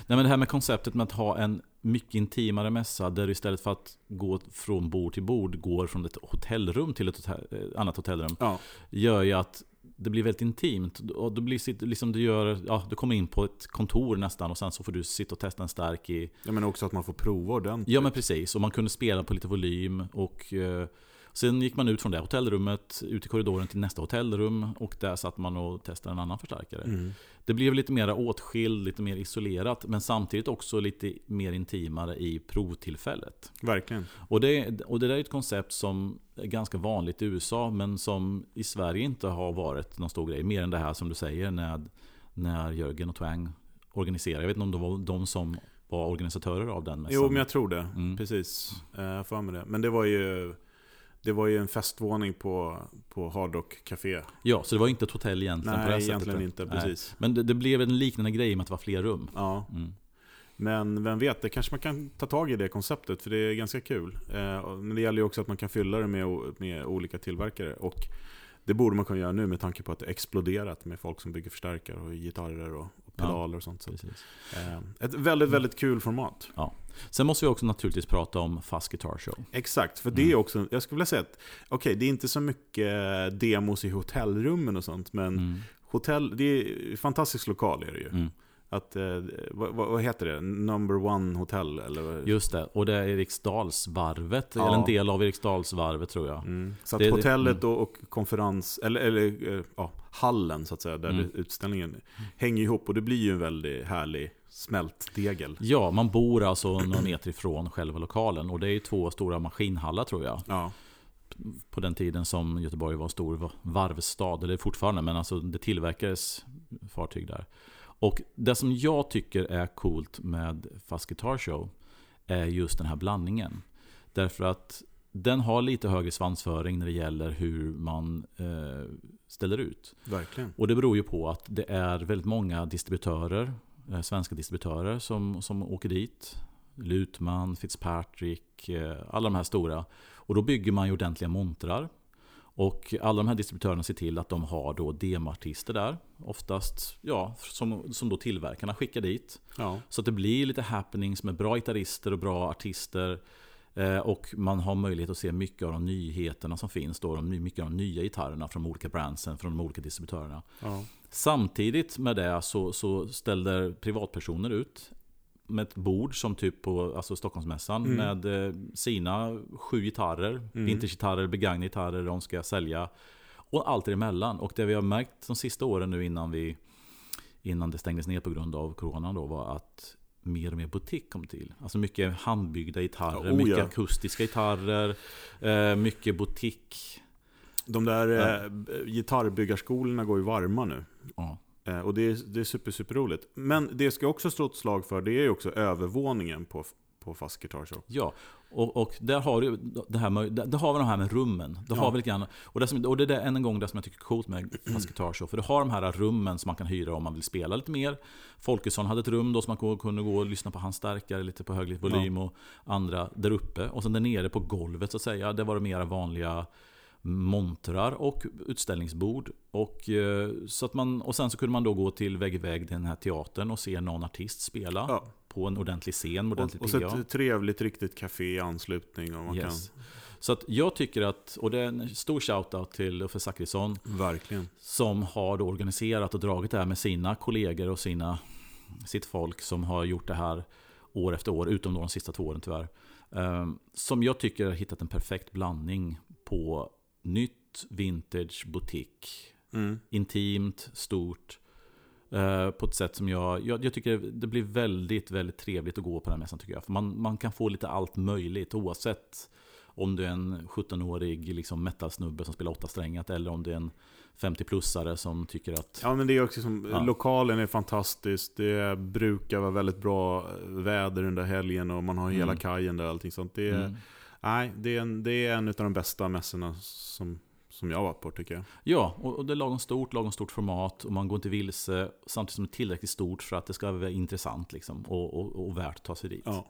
Nej, men det här med konceptet med att ha en mycket intimare mässa där du istället för att gå från bord till bord går från ett hotellrum till ett hotell, eh, annat hotellrum Ja, gör ju att det blir väldigt intimt. Och då blir liksom du gör, ja, du kommer in på ett kontor nästan och sen så får du sitta och testa en stark i jag menar också att man får prova ordentligt. Ja men precis, och man kunde spela på lite volym och eh, Sen gick man ut från det hotellrummet, ut i korridoren till nästa hotellrum och där satt man och testade en annan förstärkare. Mm. Det blev lite mer åtskild, lite mer isolerat men samtidigt också lite mer intimare i provtillfället. Verkligen. Och det, och det där är ett koncept som är ganska vanligt i USA men som i Sverige inte har varit någon stor grej. Mer än det här som du säger när, när Jörgen och Twang organiserar. Jag vet inte om det var de som var organisatörer av den mässan. Jo, men jag tror det. Mm. Precis. Eh, Jag får med det. Men det var ju... Det var ju en festvåning på, på Hard Rock Café. Ja, så det var inte ett hotell egentligen på det Nej, sättet. egentligen inte. Nej. Precis. Men det, det blev en liknande grej med att det var fler rum. Ja. Mm. Men vem vet, det kanske man kan ta tag i det konceptet, för det är ganska kul. Eh, Men det gäller ju också att man kan fylla det med, med olika tillverkare. Och det borde man kunna göra nu med tanke på att det exploderat med folk som bygger förstärkare och gitarrer och pedaler och sånt. Så, eh, ett väldigt, väldigt kul format. Sen måste vi också naturligtvis prata om Fast Guitar Show. Exakt, för det är Mm. också, jag skulle vilja säga att, okej, det är inte så mycket demos i hotellrummen och sånt, men Mm. hotell, det är en fantastisk lokal är det ju. Mm. Att, eh, vad, vad heter det? Number one hotel? Eller? Just det, och det är Eriksdalsvarvet, Ja. eller en del av Eriksdalsvarvet tror jag. Mm. Så att Det- hotellet och, och konferens, eller, eller eh, ja, hallen så att säga, där Mm. utställningen hänger ihop och det blir ju en väldigt härlig smältdegel. Ja, man bor alltså några meter ifrån själva lokalen och det är ju två stora maskinhallar tror jag. Ja, På den tiden som Göteborg var stor varvsstad, eller fortfarande, men alltså det tillverkades fartyg där. Och det som jag tycker är coolt med Fast Guitar Show är just den här blandningen. Därför att den har lite högre svansföring när det gäller hur man eh, ställer ut. verkligen. Och det beror ju på att det är väldigt många distributörer, eh, svenska distributörer som, som åker dit. Lutman, Fitzpatrick, eh, alla de här stora. Och då bygger man ju ordentliga montrar. Och alla de här distributörerna ser till att de har då demoartister där. Oftast, ja, som, som då tillverkarna skickar dit. Ja, Så att det blir lite happenings med bra gitarrister och bra artister. Eh, och man har möjlighet att se mycket av de nyheterna som finns då. De, mycket av de nya gitarrerna från de olika brandsen, från de olika distributörerna. ja. Samtidigt med det så, så ställer privatpersoner ut med ett bord som typ på alltså Stockholmsmässan Mm. med eh, sina sju gitarrer, Mm. vintagegitarrer, begagnade gitarrer de ska sälja. Och allt emellan. Och det vi har märkt de sista åren nu innan vi innan det stängdes ner på grund av corona då var att mer och mer butik kom till. Alltså mycket handbyggda gitarrer, Ja, oh mycket ja. akustiska gitarrer, eh, mycket butik. De där eh, gitarrbyggarskolorna går ju varma nu. Ja. Eh, och det är, det är super, super roligt. Men det ska också stå ett slag för, det är ju också övervåningen på, på Fast Guitar Show. Ja, och, och där har du det här med, där har vi de här med rummen. Det Ja. har vi lite grann, och, det som, och det är än en gång det som jag tycker är coolt med Fast Show. För du har de här rummen som man kan hyra om man vill spela lite mer. Folkesson hade ett rum då som man kunde gå och lyssna på hans stärkare lite på högre volym och andra där uppe. Och sen där nere på golvet så att säga, det var det mera vanliga montrar och utställningsbord. Och, eh, så att man, och sen så kunde man då gå till vägg i vägg den här teatern och se någon artist spela. Ja. På en ordentlig scen, Och, ordentlig och så PA. ett trevligt, riktigt café i anslutning. Och man Yes. Så att jag tycker att, och det är en stor shout-out till Uffe Zachrisson kan, verkligen. som har organiserat och dragit det här med sina kollegor och sina, sitt folk som har gjort det här år efter år, utom de sista två åren tyvärr. Ehm, Som jag tycker har hittat en perfekt blandning på nytt, vintage, butik. Mm. Intimt, stort. eh, På ett sätt som jag, jag, jag tycker det blir väldigt, väldigt trevligt att gå på den här mässan tycker jag. För man, man kan få lite allt möjligt oavsett om du är en 17-årig liksom metalsnubbe som spelar åtta strängat eller om du är en 50-plussare som tycker att... Ja men det är också som, Ja. lokalen är fantastisk. Det brukar vara väldigt bra väder under helgen och man har hela Mm. kajen där och allting sånt. Det är, Mm. Nej, det är, en, det är en av de bästa mässorna som, som jag varit på tycker jag. Ja, och och det är lagom stort, lagom stort format och man går inte vilse samtidigt som det är tillräckligt stort för att det ska vara intressant liksom, och, och, och värt att ta sig dit. Ja.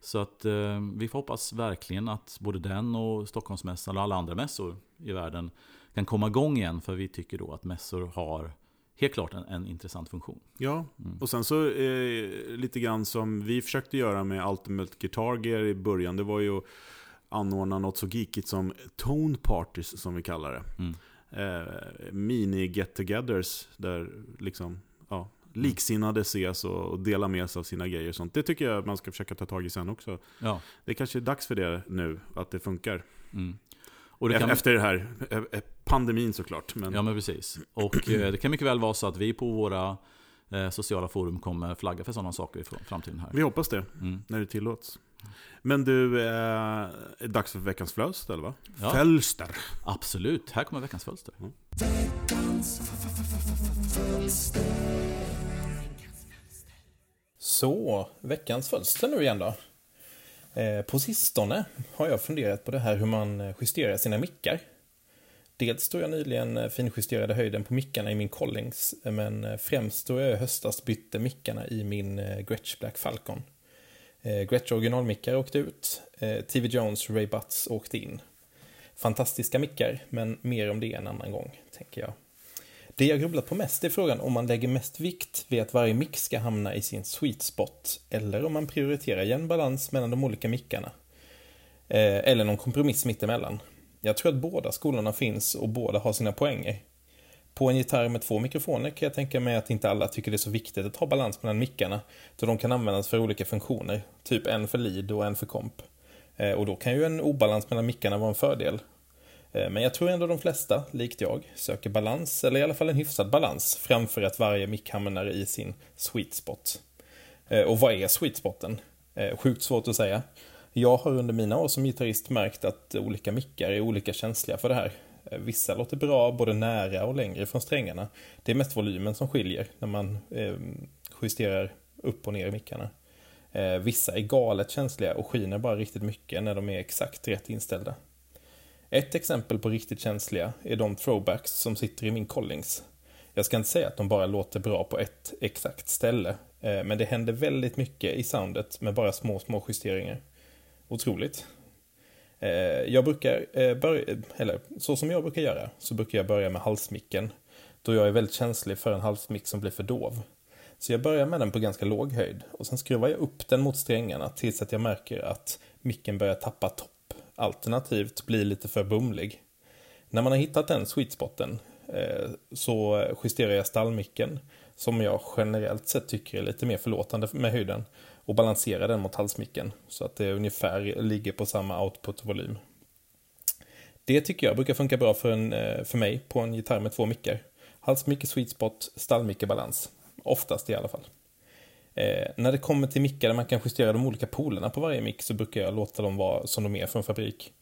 Så att eh, vi får hoppas verkligen att både den och Stockholmsmässan och alla andra mässor i världen kan komma igång igen. För vi tycker då att mässor har helt klart en, en intressant funktion. Ja, Mm. och sen så eh, lite grann som vi försökte göra med Ultimate Guitar Gear i början. Det var ju att anordna något så geekigt som Tone Parties som vi kallar det. Mm. Eh, mini get-togethers där liksom, ja, liksinnade ses och, och delar med sig av sina grejer och sånt. Det tycker jag man ska försöka ta tag i sen också. Ja. Det kanske är dags för det nu, att det funkar. Mm. Och det kan, Efter det här eh, eh, pandemin såklart. Men, Ja men precis. Och eh, det kan mycket väl vara så att vi på våra sociala forum kommer flagga för sådana saker i fr- framtiden här. Vi hoppas det, Mm. när det tillåts. Men du, eh, är det dags för veckans flöst eller va? Ja. Fölster. Absolut, här kommer veckans fölster. Så, veckans fölster nu igen då. Eh, på sistone har jag funderat på det här hur man eh, justerar sina mickar. Dels då jag nyligen eh, finjusterade höjden på mickarna i min Collings, men främst då jag i höstas bytte mickarna i min Gretsch Black Falcon. Eh, Gretsch originalmickar åkte ut, eh, TV Jones Ray Butts åkte in. Fantastiska mickar, men mer om det en annan gång, tänker jag. Det jag grubblat på mest är frågan om man lägger mest vikt vid att varje mick ska hamna i sin sweet spot eller om man prioriterar jämn balans mellan de olika mickarna. Eh, eller någon kompromiss mittemellan. Jag tror att båda skolorna finns och båda har sina poänger. På en gitarr med två mikrofoner kan jag tänka mig att inte alla tycker det är så viktigt att ha balans mellan mickarna då de kan användas för olika funktioner, typ en för lead och en för komp. Eh, och då kan ju en obalans mellan mickarna vara en fördel. Eh, men jag tror ändå de flesta, likt jag, söker balans, eller i alla fall en hyfsad balans, framför att varje mick hamnar i sin sweet spot. Eh, och vad är sweet spoten? Sjukt svårt att säga. Jag har under mina år som gitarrist märkt att olika mickar är olika känsliga för det här. Eh, vissa låter bra både nära och längre från strängarna. Det är mest volymen som skiljer när man eh, justerar upp och ner i mickarna. Eh, Vissa är galet känsliga och skiner bara riktigt mycket när de är exakt rätt inställda. Ett exempel på riktigt känsliga är de throwbacks som sitter i min Collings. Jag ska inte säga att de bara låter bra på ett exakt ställe, eh, men det händer väldigt mycket i soundet med bara små, små justeringar. Otroligt. Eh, Jag brukar eh, börja, eller så som jag brukar göra, så brukar jag börja med halsmicken, då jag är väldigt känslig för en halsmick som blir för dov. Så jag börjar med den på ganska låg höjd och sen skruvar jag upp den mot strängarna tills att jag märker att micken börjar tappa topp, alternativt blir lite för bumlig. När man har hittat den sweet spoten eh, så justerar jag stallmicken som jag generellt sett tycker är lite mer förlåtande med höjden och balansera den mot halsmicken så att det ungefär ligger på samma output-volym. Det tycker jag brukar funka bra för, en, eh, för mig på en gitarr med två mickar. Halsmick sweet spot, stallmicke, balans. Oftast i alla fall. Eh, när det kommer till mickar där man kan justera de olika polerna på varje mick så brukar jag låta dem vara som de är från fabrik.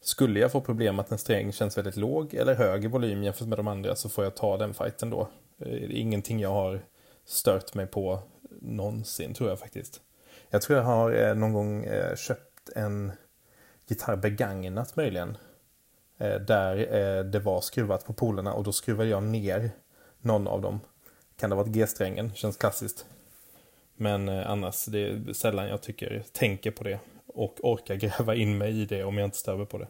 Skulle jag få problem att en sträng känns väldigt låg eller hög i volym jämfört med de andra så får jag ta den fighten då. Eh, det är ingenting jag har stört mig på någonsin, tror jag faktiskt. Jag tror jag har eh, någon gång eh, köpt en gitarr begagnat möjligen. Eh, där eh, det var skruvat på polerna och då skruvade jag ner någon av dem. Kan det ha varit G-strängen, känns klassiskt. Men eh, annars, det är sällan jag tycker, tänker på det och orkar gräva in mig i det om jag inte stör på det.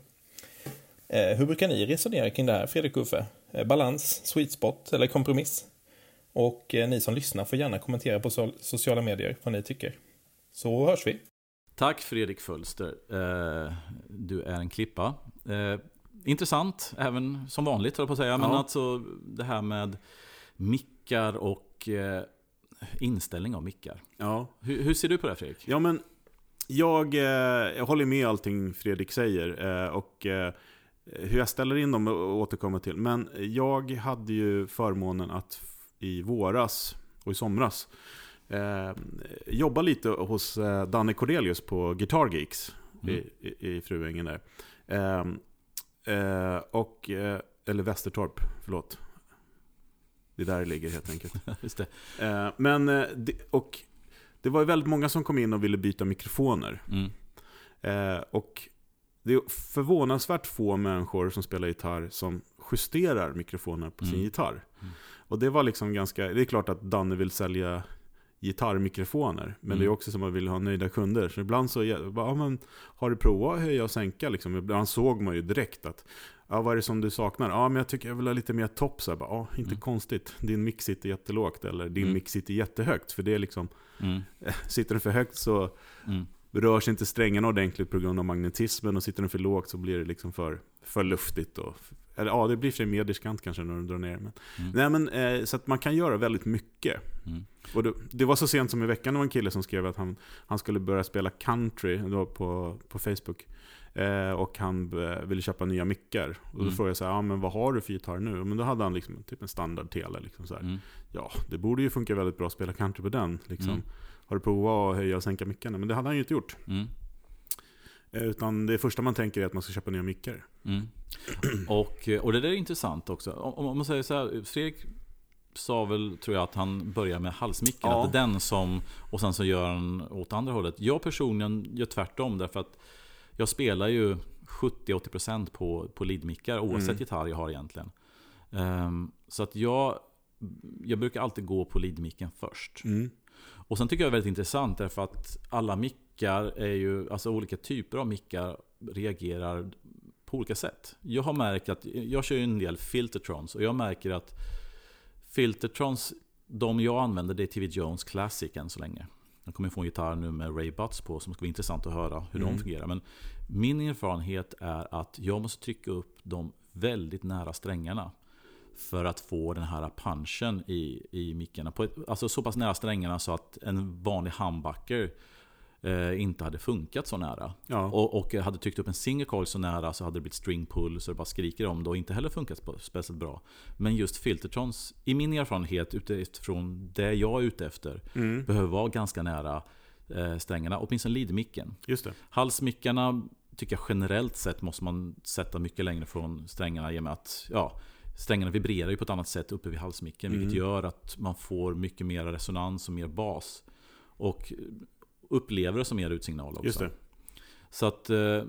Eh, hur brukar ni resonera kring det här, Fredrik och Uffe? Eh, balans, sweet spot eller kompromiss? Och eh, ni som lyssnar får gärna kommentera på so sociala medier vad ni tycker. Så hörs vi! Tack Fredrik Fölster. Eh, du är en klippa. Eh, intressant, även som vanligt höll jag på att säga. Men Ja. alltså det här med mickar och eh, inställning av mickar. Ja, Hur, hur ser du på det Fredrik? ja men jag, jag håller med allting Fredrik säger. Och hur jag ställer in dem och återkommer till. Men jag hade ju förmånen att i våras och i somras eh, jobba lite hos eh, Danne Cordelius på Guitar Geeks Mm. i, i, i Fruängen där. Eh, eh, och, eh, eller Västertorp, förlåt. Det är där det ligger helt enkelt. Just det. Eh, men, eh, det, och det var ju väldigt många som kom in och ville byta mikrofoner. Mm. Och det är förvånansvärt få människor som spelar gitarr som justerar mikrofoner på sin Mm. gitarr. Mm. Och det var liksom ganska, det är klart att Danne vill sälja gitarrmikrofoner. Men Mm. det är också som att man vill ha nöjda kunder. Så ibland så, ja, men, har du provat att höja och sänka? Liksom? Ibland såg man ju direkt att, ja, vad är det som du saknar? Ja, men jag tycker jag vill ha lite mer topp. Så här, bara, ja, inte Mm. konstigt. Din mix sitter jättelågt eller din Mm. mix sitter jättehögt. För det är liksom, Mm. sitter den för högt så Mm. rör sig inte strängarna ordentligt på grund av magnetismen och sitter den för lågt så blir det liksom för, för luftigt. Och, eller ja, det blir för mer diskant kanske när du drar ner. Men, Mm. nej, men, eh, så att man kan göra väldigt mycket. Mm. Och det, det var så sent som i veckan det var en kille som skrev att han, han skulle börja spela country var på, på Facebook. Eh, och han eh, ville köpa nya mickar. Och då Mm. frågade jag så här, ja, men vad har du för gitarr nu? Men då hade han liksom typ en standard tele. Liksom så. Mm. Ja, det borde ju funka väldigt bra att spela country på den. Liksom. Mm. Har du provat att höja och sänka mickarna? Men det hade han ju inte gjort. Mm. Eh, Utan det första man tänker är att man ska köpa nya mickar. Mm. Och, eh, och det där är intressant också. Om, om man säger så här, Fredrik sa väl, tror jag, att han börjar med halsmicken. Ja. Att det är den som, och sen så gör han åt andra hållet. Jag personligen gör tvärtom därför att jag spelar ju 70-80% på, på leadmickar oavsett Mm. gitarr jag har egentligen. Ehm, så att jag, jag brukar alltid gå på leadmicken först. Mm. Och sen tycker jag det är väldigt intressant därför att alla mickar är ju, alltså olika typer av mickar reagerar på olika sätt. Jag har märkt att, jag kör ju en del Filtertrons och jag märker att Filtertrons, de jag använder det är TV Jones Classic än så länge. Jag kommer få en gitarr nu med Ray Butts på som ska vara intressant att höra hur Mm. de fungerar. Men min erfarenhet är att jag måste trycka upp dem väldigt nära strängarna. För att få den här punchen i, i mickarna. På ett, alltså så pass nära strängarna så att en vanlig humbucker eh, inte hade funkat så nära. Ja. Och, och hade tryckt upp en single coil så nära så hade det blivit string pull så det bara skriker om det och inte heller funkat spe- speciellt bra. Men just Filtertrons, i min erfarenhet utifrån det jag är ute efter, Mm. behöver vara ganska nära eh, strängarna, åtminstone leadmicken. Halsmickarna tycker jag generellt sett måste man sätta mycket längre från strängarna i och med att ja, strängarna vibrerar ju på ett annat sätt uppe vid halsmicken. Vilket Mm. gör att man får mycket mer resonans och mer bas. Och upplever det som mer utsignal också. Just det. Så att, eh,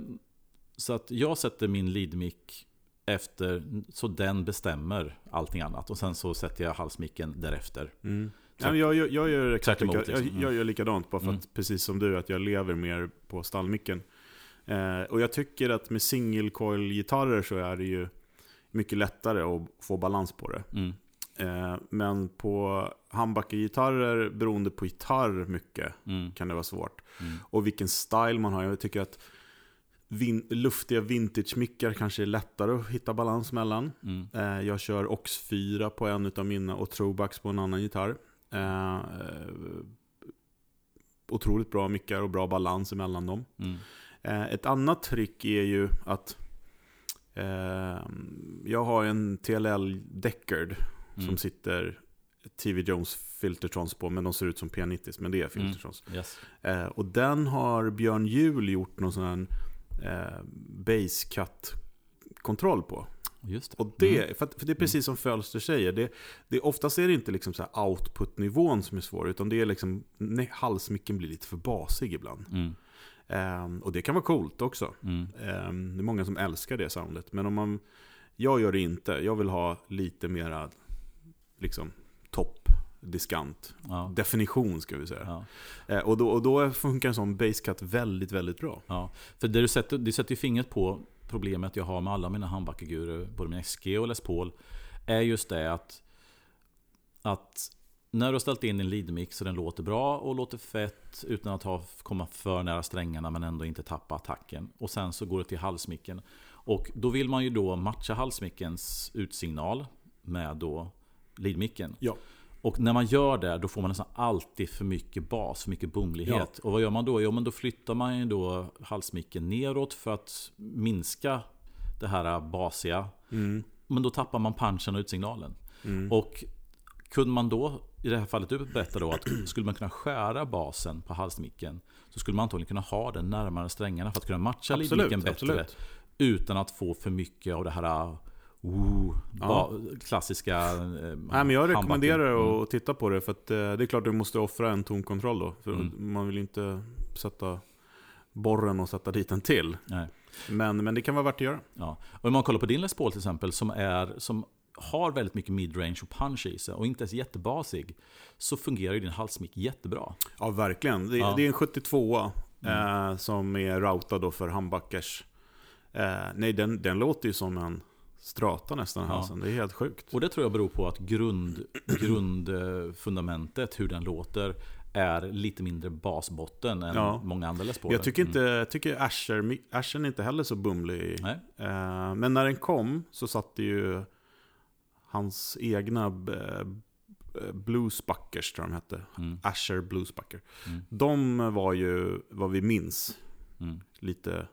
så att jag sätter min leadmick efter, så den bestämmer allting annat. Och sen så sätter jag halsmicken därefter. Mm. Ja, jag, jag, jag, gör exakt lika, jag, liksom. jag gör likadant, bara för Mm. att, precis som du, att jag lever mer på stallmicken. Eh, och jag tycker att med single coil-gitarrer så är det ju mycket lättare att få balans på det. Mm. Eh, men på humbucker-gitarrer, beroende på gitarr mycket, Mm. kan det vara svårt. Mm. Och vilken style man har. Jag tycker att vin, luftiga vintage-mickar kanske är lättare att hitta balans mellan. Mm. Eh, jag kör Ox 4 på en av mina och Throwbacks på en annan gitarr. Eh, otroligt bra mickar och bra balans emellan dem. Mm. Eh, ett annat trick är ju att eh, jag har en TLL Deckard Mm. som sitter TV Jones Filtertrons på, men de ser ut som P90, men det är Filtertrons. Yes. Eh, och den har Björn Juhl gjort någon sån här eh, base cut kontroll på. Just det. Och det, Mm. för, att, för det är precis som Fölster säger, det, det, oftast är det inte liksom så här output-nivån som är svår, utan det är liksom, nej, halsmicken blir lite för basig ibland. Mm. Ehm, och det kan vara coolt också. Mm. Ehm, det är många som älskar det soundet. Men om man, jag gör det inte. Jag vill ha lite mera liksom, topp, diskant. Ja. Definition ska vi säga. Ja. Eh, och, då, och då funkar en sån basscut väldigt, väldigt bra. Ja, för det du sätter, det sätter ju fingret på problemet jag har med alla mina handbackegurer, både min XG och Les Paul, är just det att, att när du har ställt in din leadmix och den låter bra och låter fett utan att ha, komma för nära strängarna men ändå inte tappa attacken. Och sen så går det till halsmicken. Och då vill man ju då matcha halsmickens utsignal med då leadmicken. Ja. Och när man gör det, då får man nästan alltid för mycket bas, för mycket boomlighet. Och vad gör man då? Jo, men då flyttar man ju då halsmicken neråt för att minska det här basiga. Mm. Men då tappar man punchen och utsignalen. Mm. Och kunde man då, i det här fallet du berättar då, att skulle man kunna skära basen på halsmicken så skulle man antagligen kunna ha den närmare strängarna för att kunna matcha leadmicken bättre. absolut. Utan att få för mycket av det här Ooh, Ja. klassiska eh, Nej, men jag rekommenderar Mm. att titta på det, för att eh, det är klart du måste offra en tonkontroll då. För Mm. man vill inte sätta borren och sätta dit en till. Nej. Men, men det kan vara värt att göra. Ja. Och om man kollar på din Les Paul till exempel som, är, som har väldigt mycket midrange och punch i sig och inte är jättebasig så fungerar ju din halsmick jättebra. Ja, verkligen. Det, Ja. Mm. det är en 72 eh, som är routad då för handbackers. Eh, nej, den, den låter ju som en strata nästan. Ja. Halsen. Det är helt sjukt. Och det tror jag beror på att grund, grundfundamentet, hur den låter, är lite mindre basbotten än Ja. många andra Les Pauler. Jag tycker inte, jag tycker Asher, Ashern är inte heller så bumlig. Nej. Eh, men när den kom så satte ju hans egna eh, bluesbackers, tror jag de hette. Mm. Asher Bluesbacker. Mm. De var ju, vad vi minns, Mm. lite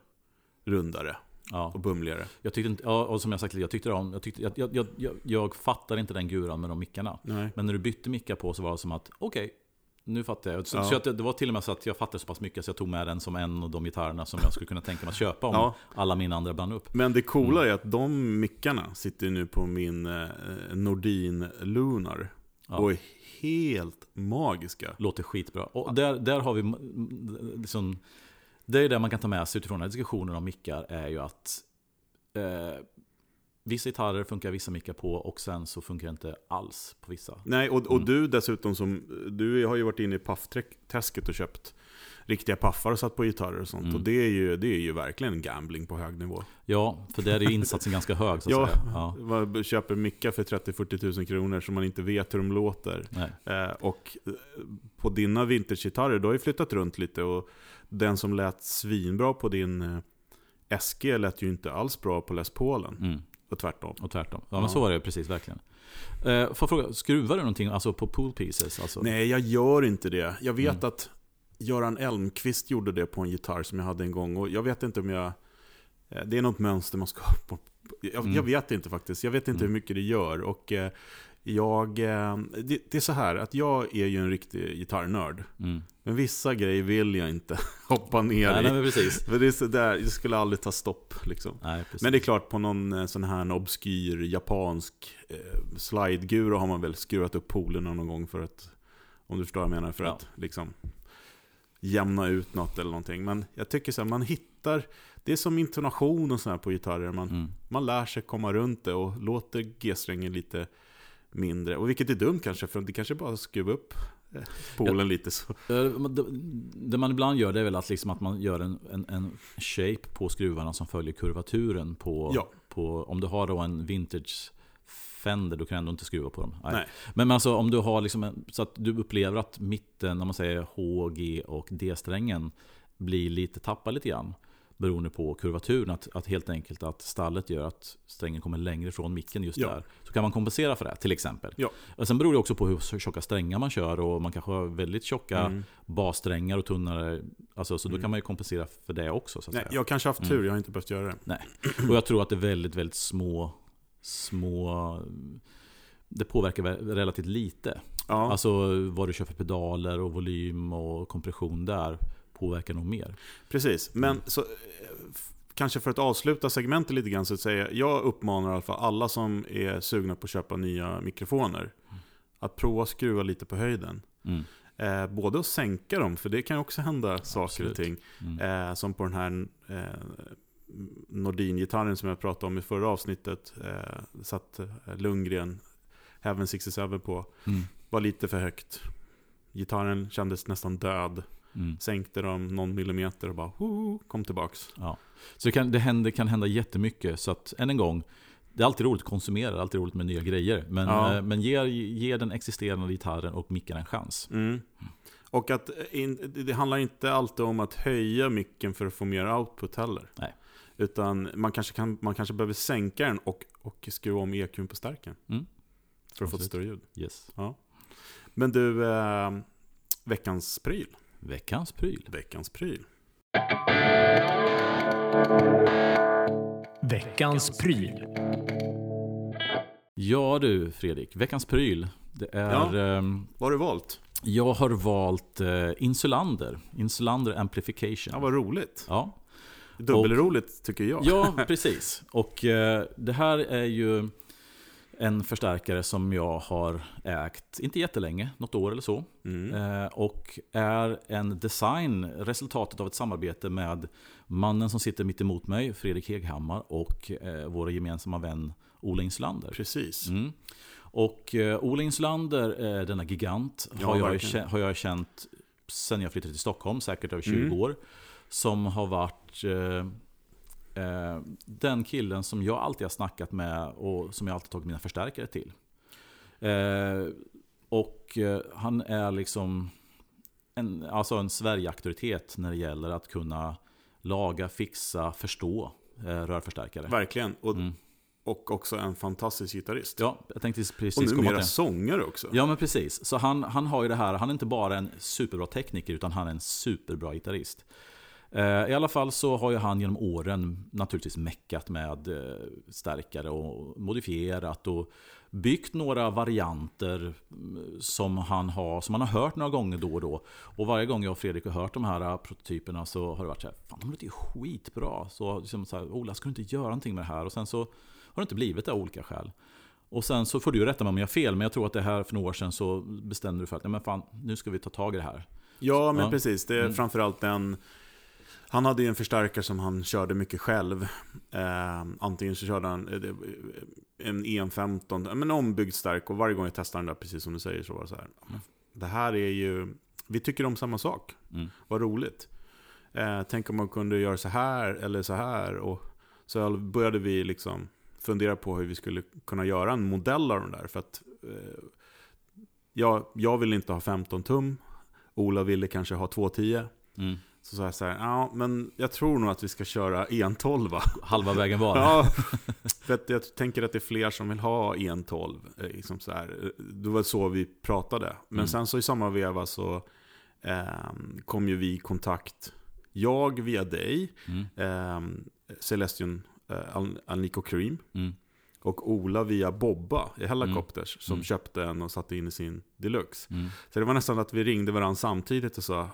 rundare Ja. och bumligare. Jag tyckte inte, ja, och som jag sagt, jag tyckte om, jag, tyckte, jag, jag, jag, jag, jag fattar inte den guran med de mickarna. Nej. Men när du bytte mickar på så var det som att, okej, nu fattar jag. Så, Ja. så att det, var till och med så att jag fattade så pass mycket så jag tog med den som en av de gitarrerna som jag skulle kunna tänka mig att köpa om Ja. alla mina andra brann upp. Men det coola är att de mickarna sitter nu på min eh, Nordin Lunar. Ja. Och är helt magiska. Låter skitbra. Och där, där har vi liksom, Det är det man kan ta med sig utifrån den här diskussionen om mickar är ju att eh, Vissa gitarrer funkar vissa mickar på och sen så funkar det inte alls på vissa. Nej, och, och Mm. du dessutom som, du har ju varit inne i paffträsket och köpt riktiga paffar och satt på gitarrer och sånt. Mm. Och det är, ju, det är ju verkligen gambling på hög nivå. Ja, för där är ju insatsen ganska hög så att Ja. säga. Ja, Man köper mickar för 30-40 tusen kronor som man inte vet hur de låter. Eh, och eh, på dina vintagegitarrer, du har ju flyttat runt lite och den som lät svinbra på din eh, SG lät ju inte alls bra på Les Paulen. Mm. Och tvärtom. Och tvärtom. Ja, Ja. men så var det precis verkligen. Eh, får jag fråga, skruvar du någonting alltså på pool pieces? Alltså? Nej, jag gör inte det. Jag vet Mm. att Göran Elmqvist gjorde det på en gitarr som jag hade en gång. Och jag vet inte om jag... eh, Det är något mönster man ska ha på. Jag, Mm. jag vet inte faktiskt. Jag vet inte Mm. hur mycket det gör. Och eh, jag... eh, Det, det är så här att jag är ju en riktig gitarrnörd. Mm. Men vissa grejer vill jag inte hoppa ner Nej, i. nej, men precis. För det är så där, det skulle aldrig ta stopp liksom. Nej. Men det är klart, på någon sån här obskyr japansk eh, slidegura har man väl skruvat upp polerna någon gång för att, om du förstår vad jag menar, för Ja. att liksom jämna ut något eller någonting. Men jag tycker så här, man hittar, det är som intonation och sådär på gitarrer. Man, Mm. man lär sig komma runt det och låter G-strängen lite mindre. Och vilket är dumt kanske, för det kanske bara skruva upp eh, polen lite så. Eh, det man ibland gör det är väl att, liksom att man gör en, en, en shape på skruvarna som följer kurvaturen på, Ja. på om du har då en vintage Fender, då kan du ändå inte skruva på dem. Nej. Nej. Men alltså om du har liksom en, så att du upplever att mitten, om man säger H, G och D-strängen blir lite tappad lite grann. Beroende på kurvaturen, att, att helt enkelt att stallet gör att strängen kommer längre från micken just Ja. där. Så kan man kompensera för det, till exempel. Ja. Och sen beror det också på hur tjocka strängar man kör och man kanske har väldigt tjocka Mm. bassträngar och tunnare. Alltså, så då Mm. kan man ju kompensera för det också. Så att Nej, säga. jag kanske har haft Mm. tur, jag har inte behövt göra det. Och jag tror att det är väldigt, väldigt små, små... Det påverkar relativt lite. Ja. Alltså vad du kör för pedaler och volym och kompression där påverkar nog mer. Precis, men Mm. så eh, kanske för att avsluta segmentet lite grann så att säga, jag uppmanar i alla fall alla som är sugna på att köpa nya mikrofoner att prova att skruva lite på höjden. Mm. Eh, både att sänka dem, för det kan ju också hända saker Absolut. och ting. Mm. Eh, som på den här eh, Nordin-gitarren som jag pratade om i förra avsnittet. Eh, satt Lundgren Heaven 67 på. Mm. Var lite för högt. Gitarren kändes nästan död. Mm. Sänkte dem någon millimeter och bara ho, kom tillbaks. Ja. Så det kan, det, händer, kan hända jättemycket. Så att än en gång, det är alltid roligt att konsumera, det är alltid roligt med nya grejer. Men, Ja. eh, men ge, ge den existerande gitarren och micken en chans. Mm. Och att in, det handlar inte alltid om att höja micken för att få mer output heller. Nej. Utan man kanske, kan, man kanske behöver sänka den och, och skruva om EQn på stärken. Mm. För att få ett större ljud. Yes. Men du, eh, veckans pryl. Veckans pryl. Veckans pryl. Veckans pryl. Ja du Fredrik, veckans pryl. Det är, Ja. ehm, Vad har du valt? jag har valt eh, Insulander. Insulander Amplification. Ja, vad roligt. Ja. Dubbelroligt tycker jag. Ja, precis. Och eh, det här är ju en förstärkare som jag har ägt, inte jättelänge, något år eller så. Mm. Eh, och är en design, resultatet av ett samarbete med mannen som sitter mitt emot mig, Fredrik Heghammar, och eh, vår gemensamma vän Ola Insulander. Precis. Mm. Och eh, Ola Insulander, eh, denna gigant, Ja, har, jag, har jag känt sen jag flyttade till Stockholm, säkert över 20 Mm. år. Som har varit eh, eh, den killen som jag alltid har snackat med och som jag alltid tagit mina förstärkare till. Eh, och eh, han är liksom en, alltså en Sverige-auktoritet när det gäller att kunna laga, fixa, förstå eh, rörförstärkare. Verkligen. Och, Mm. och också en fantastisk gitarrist. Ja, jag tänkte precis och komma till numera sångare också. Ja men precis. Så han, han har ju det här, han är inte bara en superbra tekniker utan han är en superbra gitarrist. Eh, I alla fall så har ju han genom åren naturligtvis meckat med eh, stärkare och modifierat och byggt några varianter mm, som han har, som han har hört några gånger då och då. Och varje gång jag och Fredrik har hört de här eh, prototyperna så har det varit så här, fan de låter ju skitbra. Så liksom så här, Ola, ska du inte göra någonting med det här? Och sen så har det inte blivit det av olika skäl. Och sen så får du rätta mig om jag har fel, men jag tror att det här för några år sedan så bestämde du för att nej men fan, nu ska vi ta tag i det här. Ja, men Ja. precis. Det är Mm. framförallt den... Han hade ju en förstärkare som han körde mycket själv. Eh, antingen så körde han eh, en EM15, men ombyggd stärk. Och varje gång jag testade den där, precis som du säger, så var det så här. Mm. Det här är ju... Vi tycker om samma sak. Mm. Vad roligt. Eh, tänk om man kunde göra så här eller så här. Och så började vi liksom fundera på hur vi skulle kunna göra en modell av den där. För att eh, jag, jag vill inte ha 15 tum. Ola ville kanske ha 210. Mm. Så sa jag så här, ja men jag tror nog att vi ska köra en 12 Halva vägen var. Ja, för att jag tänker att det är fler som vill ha en 12 eh, liksom så här. Det var så vi pratade. Men Mm. sen så i samma veva så eh, kom ju vi i kontakt. Jag via dig, Mm. eh, Celestion eh, Al- Alnico Cream. Mm. Och Ola via Bobba i Helicopters som Mm. köpte en och satte in i sin Deluxe. Mm. Så det var nästan att vi ringde varandra samtidigt och sa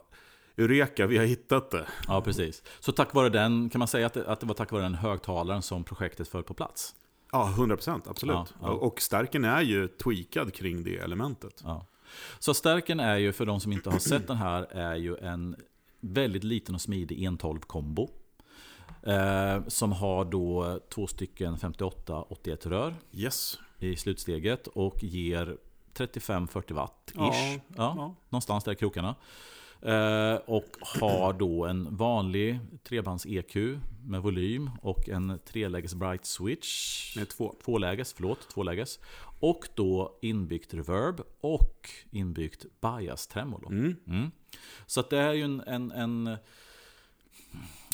Eureka, vi har hittat det. Ja, precis. Så tack vare den, kan man säga att det, att det var tack vare den högtalaren som projektet föll på plats? Ja, 100% absolut. Ja, ja. Och stärken är ju tweakad kring det elementet. Ja. Så stärken är ju, för de som inte har sett den här, är ju en väldigt liten och smidig 112-kombo. Eh, som har då två stycken 58-81 rör Yes. i slutsteget och ger 35-40 watt ish. Ja, Ja, ja. Någonstans där i krokarna. Eh, och har då en vanlig trebands EQ med volym och en treläges bright switch. Med två. Tvåläges, förlåt, tvåläges. Och då inbyggt reverb och inbyggt bias tremolo. Mm. Mm. Så att det är ju en, en, en,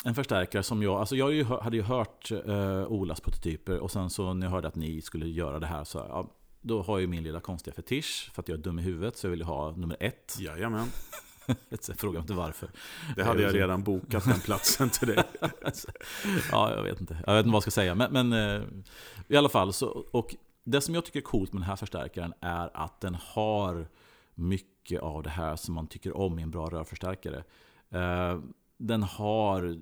en förstärkare som jag, alltså jag hade ju hört eh, Olas prototyper och sen så när jag hörde att ni skulle göra det här så ja, då har jag ju min lilla konstiga fetisch för att jag är dum i huvudet så jag vill ju ha nummer ett. Jajamän. Jag frågar inte varför. Det hade jag redan bokat den platsen till dig. Ja, jag vet inte. Jag vet inte vad jag ska säga. Men, men eh, i alla fall, så, och det som jag tycker är coolt med den här förstärkaren är att den har mycket av det här som man tycker om i en bra rörförstärkare. Eh, den har,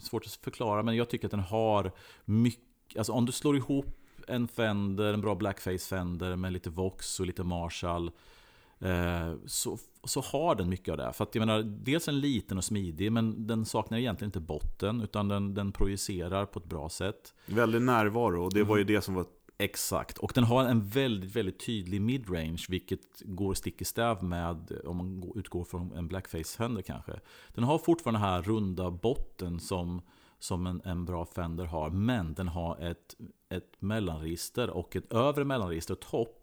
svårt att förklara, men jag tycker att den har mycket, alltså om du slår ihop en Fender, en bra Blackface Fender med lite Vox och lite Marshall eh, så, så har den mycket av det. För att jag menar, dels en liten och smidig, men den saknar egentligen inte botten, utan den, den projicerar på ett bra sätt. Väldigt närvaro, och det var ju det som var Exakt, och den har en väldigt, väldigt tydlig midrange, vilket går stick i stäv med, om man utgår från en blackface Fender kanske. Den har fortfarande den här runda botten som, som en, en bra Fender har, men den har ett, ett mellanregister och ett övre mellanregister, topp,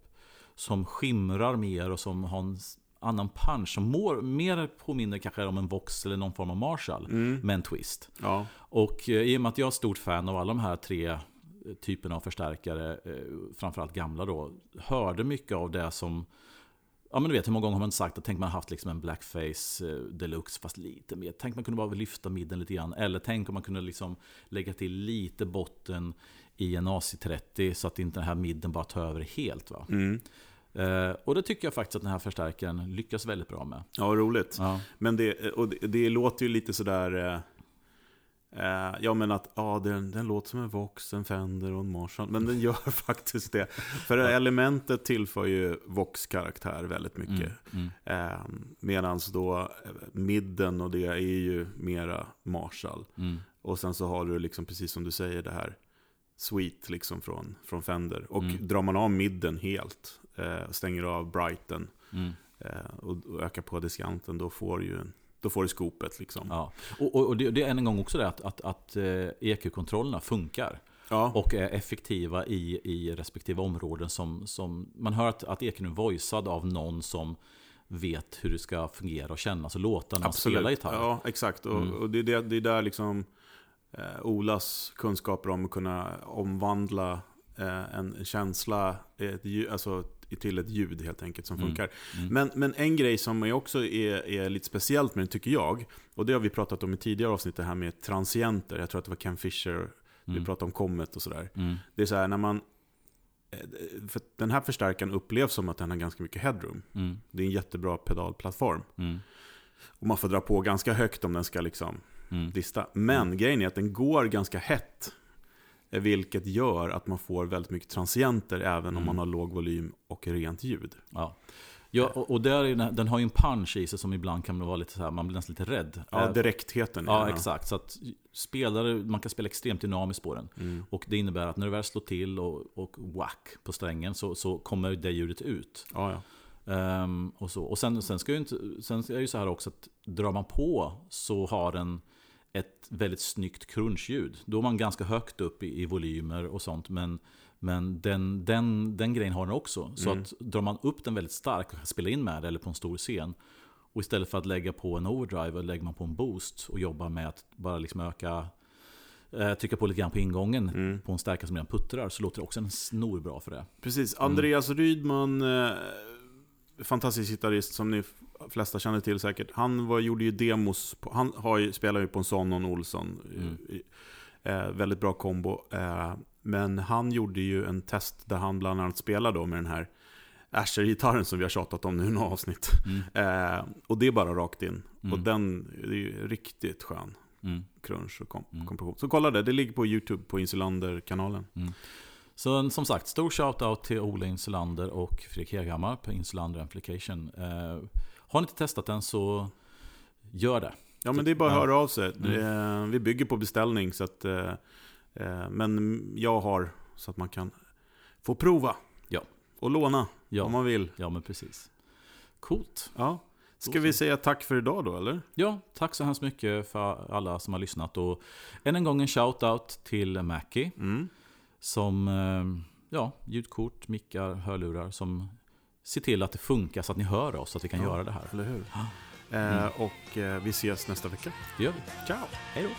som skimrar mer och som har en annan punch, som mår, mer påminner kanske om en Vox eller någon form av Marshall, Mm. med en twist. Ja, Och eh, i och med att jag är stort fan av alla de här tre typerna av förstärkare, eh, framförallt gamla då, hörde mycket av det som Ja men du vet, hur många gånger har man sagt att tänk man haft liksom en blackface eh, deluxe fast lite mer. Tänk man kunde bara lyfta midden lite grann. Eller tänk om man kunde liksom lägga till lite botten i en AC30 så att inte den här midden bara tar över helt. Va? mm. Eh, och det tycker jag faktiskt att den här förstärkaren lyckas väldigt bra med. ja roligt. Ja, Men det, och det, det låter ju lite sådär... Eh, eh, ja men att ja, den, den låter som en Vox, en Fender och en Marshall. Men den gör faktiskt det. För det elementet tillför ju Vox karaktär väldigt mycket. mm, mm, Eh, Medan då eh, midden och det är ju mera Marshall. mm, Och sen så har du liksom precis som du säger det här Sweet liksom från, från Fender. Och Mm. drar man av midden helt, eh, stänger av brighten mm. eh, och, och ökar på diskanten, då får du ju då får du skopet liksom. Ja. Och, och, och det, det är än en gång också det att, att, att eh, EQ-kontrollerna funkar. Ja, Och är effektiva i, i respektive områden. Som, som, man hör att, att EQn är voicead av någon som vet hur det ska fungera och kännas och låta när man spelar gitarr. Ja, exakt. Och, Mm. och det, är det, det är där liksom eh, Olas kunskaper om att kunna omvandla eh, en känsla ett, alltså, till ett ljud helt enkelt som Mm. funkar. Mm. Men, men en grej som är också är, är lite speciellt med den tycker jag, och det har vi pratat om i tidigare avsnitt, det här med transienter. Jag tror att det var Ken Fisher, vi Mm. pratade om Comet och sådär. Mm. Det är så här när man... eh, För den här förstärkaren upplevs som att den har ganska mycket headroom. Mm. Det är en jättebra pedalplattform. Mm. Och man får dra på ganska högt om den ska liksom Mm. dista. Men grejen är att den går ganska hett. Eh, Vilket gör att man får väldigt mycket transienter även om Mm. man har låg volym och rent ljud. Ja. Ja, och, där är den, den har ju en punch i sig som ibland kan vara lite så här, man blir nästan lite rädd. Ja, Eh, direktheten. ja den, exakt. Så att spelare, man kan spela extremt dynamiskt på den. Mm. Och det innebär att när du väl slår till och, och whack på strängen så, så kommer det ljudet ut. Ja, ja. Ehm, och så. och sen, sen, ska ju inte, sen är det ju så här också att drar man på så har den ett väldigt snyggt crunchljud. Då är man ganska högt upp i, i volymer och sånt. Men, men den, den, den grejen har den också. Så Mm. att drar man upp den väldigt starkt och spelar in med det eller på en stor scen. Och istället för att lägga på en overdrive lägger man på en boost och jobbar med att bara liksom öka eh, trycka på lite grann på ingången Mm. på en stärkare som redan puttrar så låter det också en snor bra för det. Precis. Mm. Andreas Rydman, eh, fantastisk gitarrist som ni flesta känner till säkert. Han var, gjorde ju demos, på, han har ju, spelar ju på en Sonon Olsson. Mm. Eh, väldigt bra kombo. Eh, men han gjorde ju en test där han bland annat spelade då med den här Asher-gitarren som vi har tjatat om nu i några avsnitt. Mm. Eh, och det är bara rakt in. Mm. Och den det är ju riktigt skön Mm. crunch och kom Mm. kompression. Så kolla det, det ligger på YouTube på Insulander-kanalen. Så som sagt, stor shout-out till Ola Insulander och Fredrik Heghammar på Insulander Amplification. Eh, har ni inte testat den så gör det. Ja men det är bara att höra av sig. Mm. Är- vi bygger på beställning så att... Eh, eh, men jag har så att man kan få prova. Ja. Och låna om Ja, man vill. ja men precis. Coolt. Ja. Ska vi säga tack för idag då eller? Ja, tack så hemskt mycket för alla som har lyssnat. Och än en gång en shout-out till Mackie. Mm. Som, eh, ja, ljudkort, mickar, hörlurar. Som ser till att det funkar så att ni hör oss, så att vi kan Ja. göra det här. Eller hur? Eh, Mm. och eh, vi ses nästa vecka. Det gör vi. Ciao! Hej då.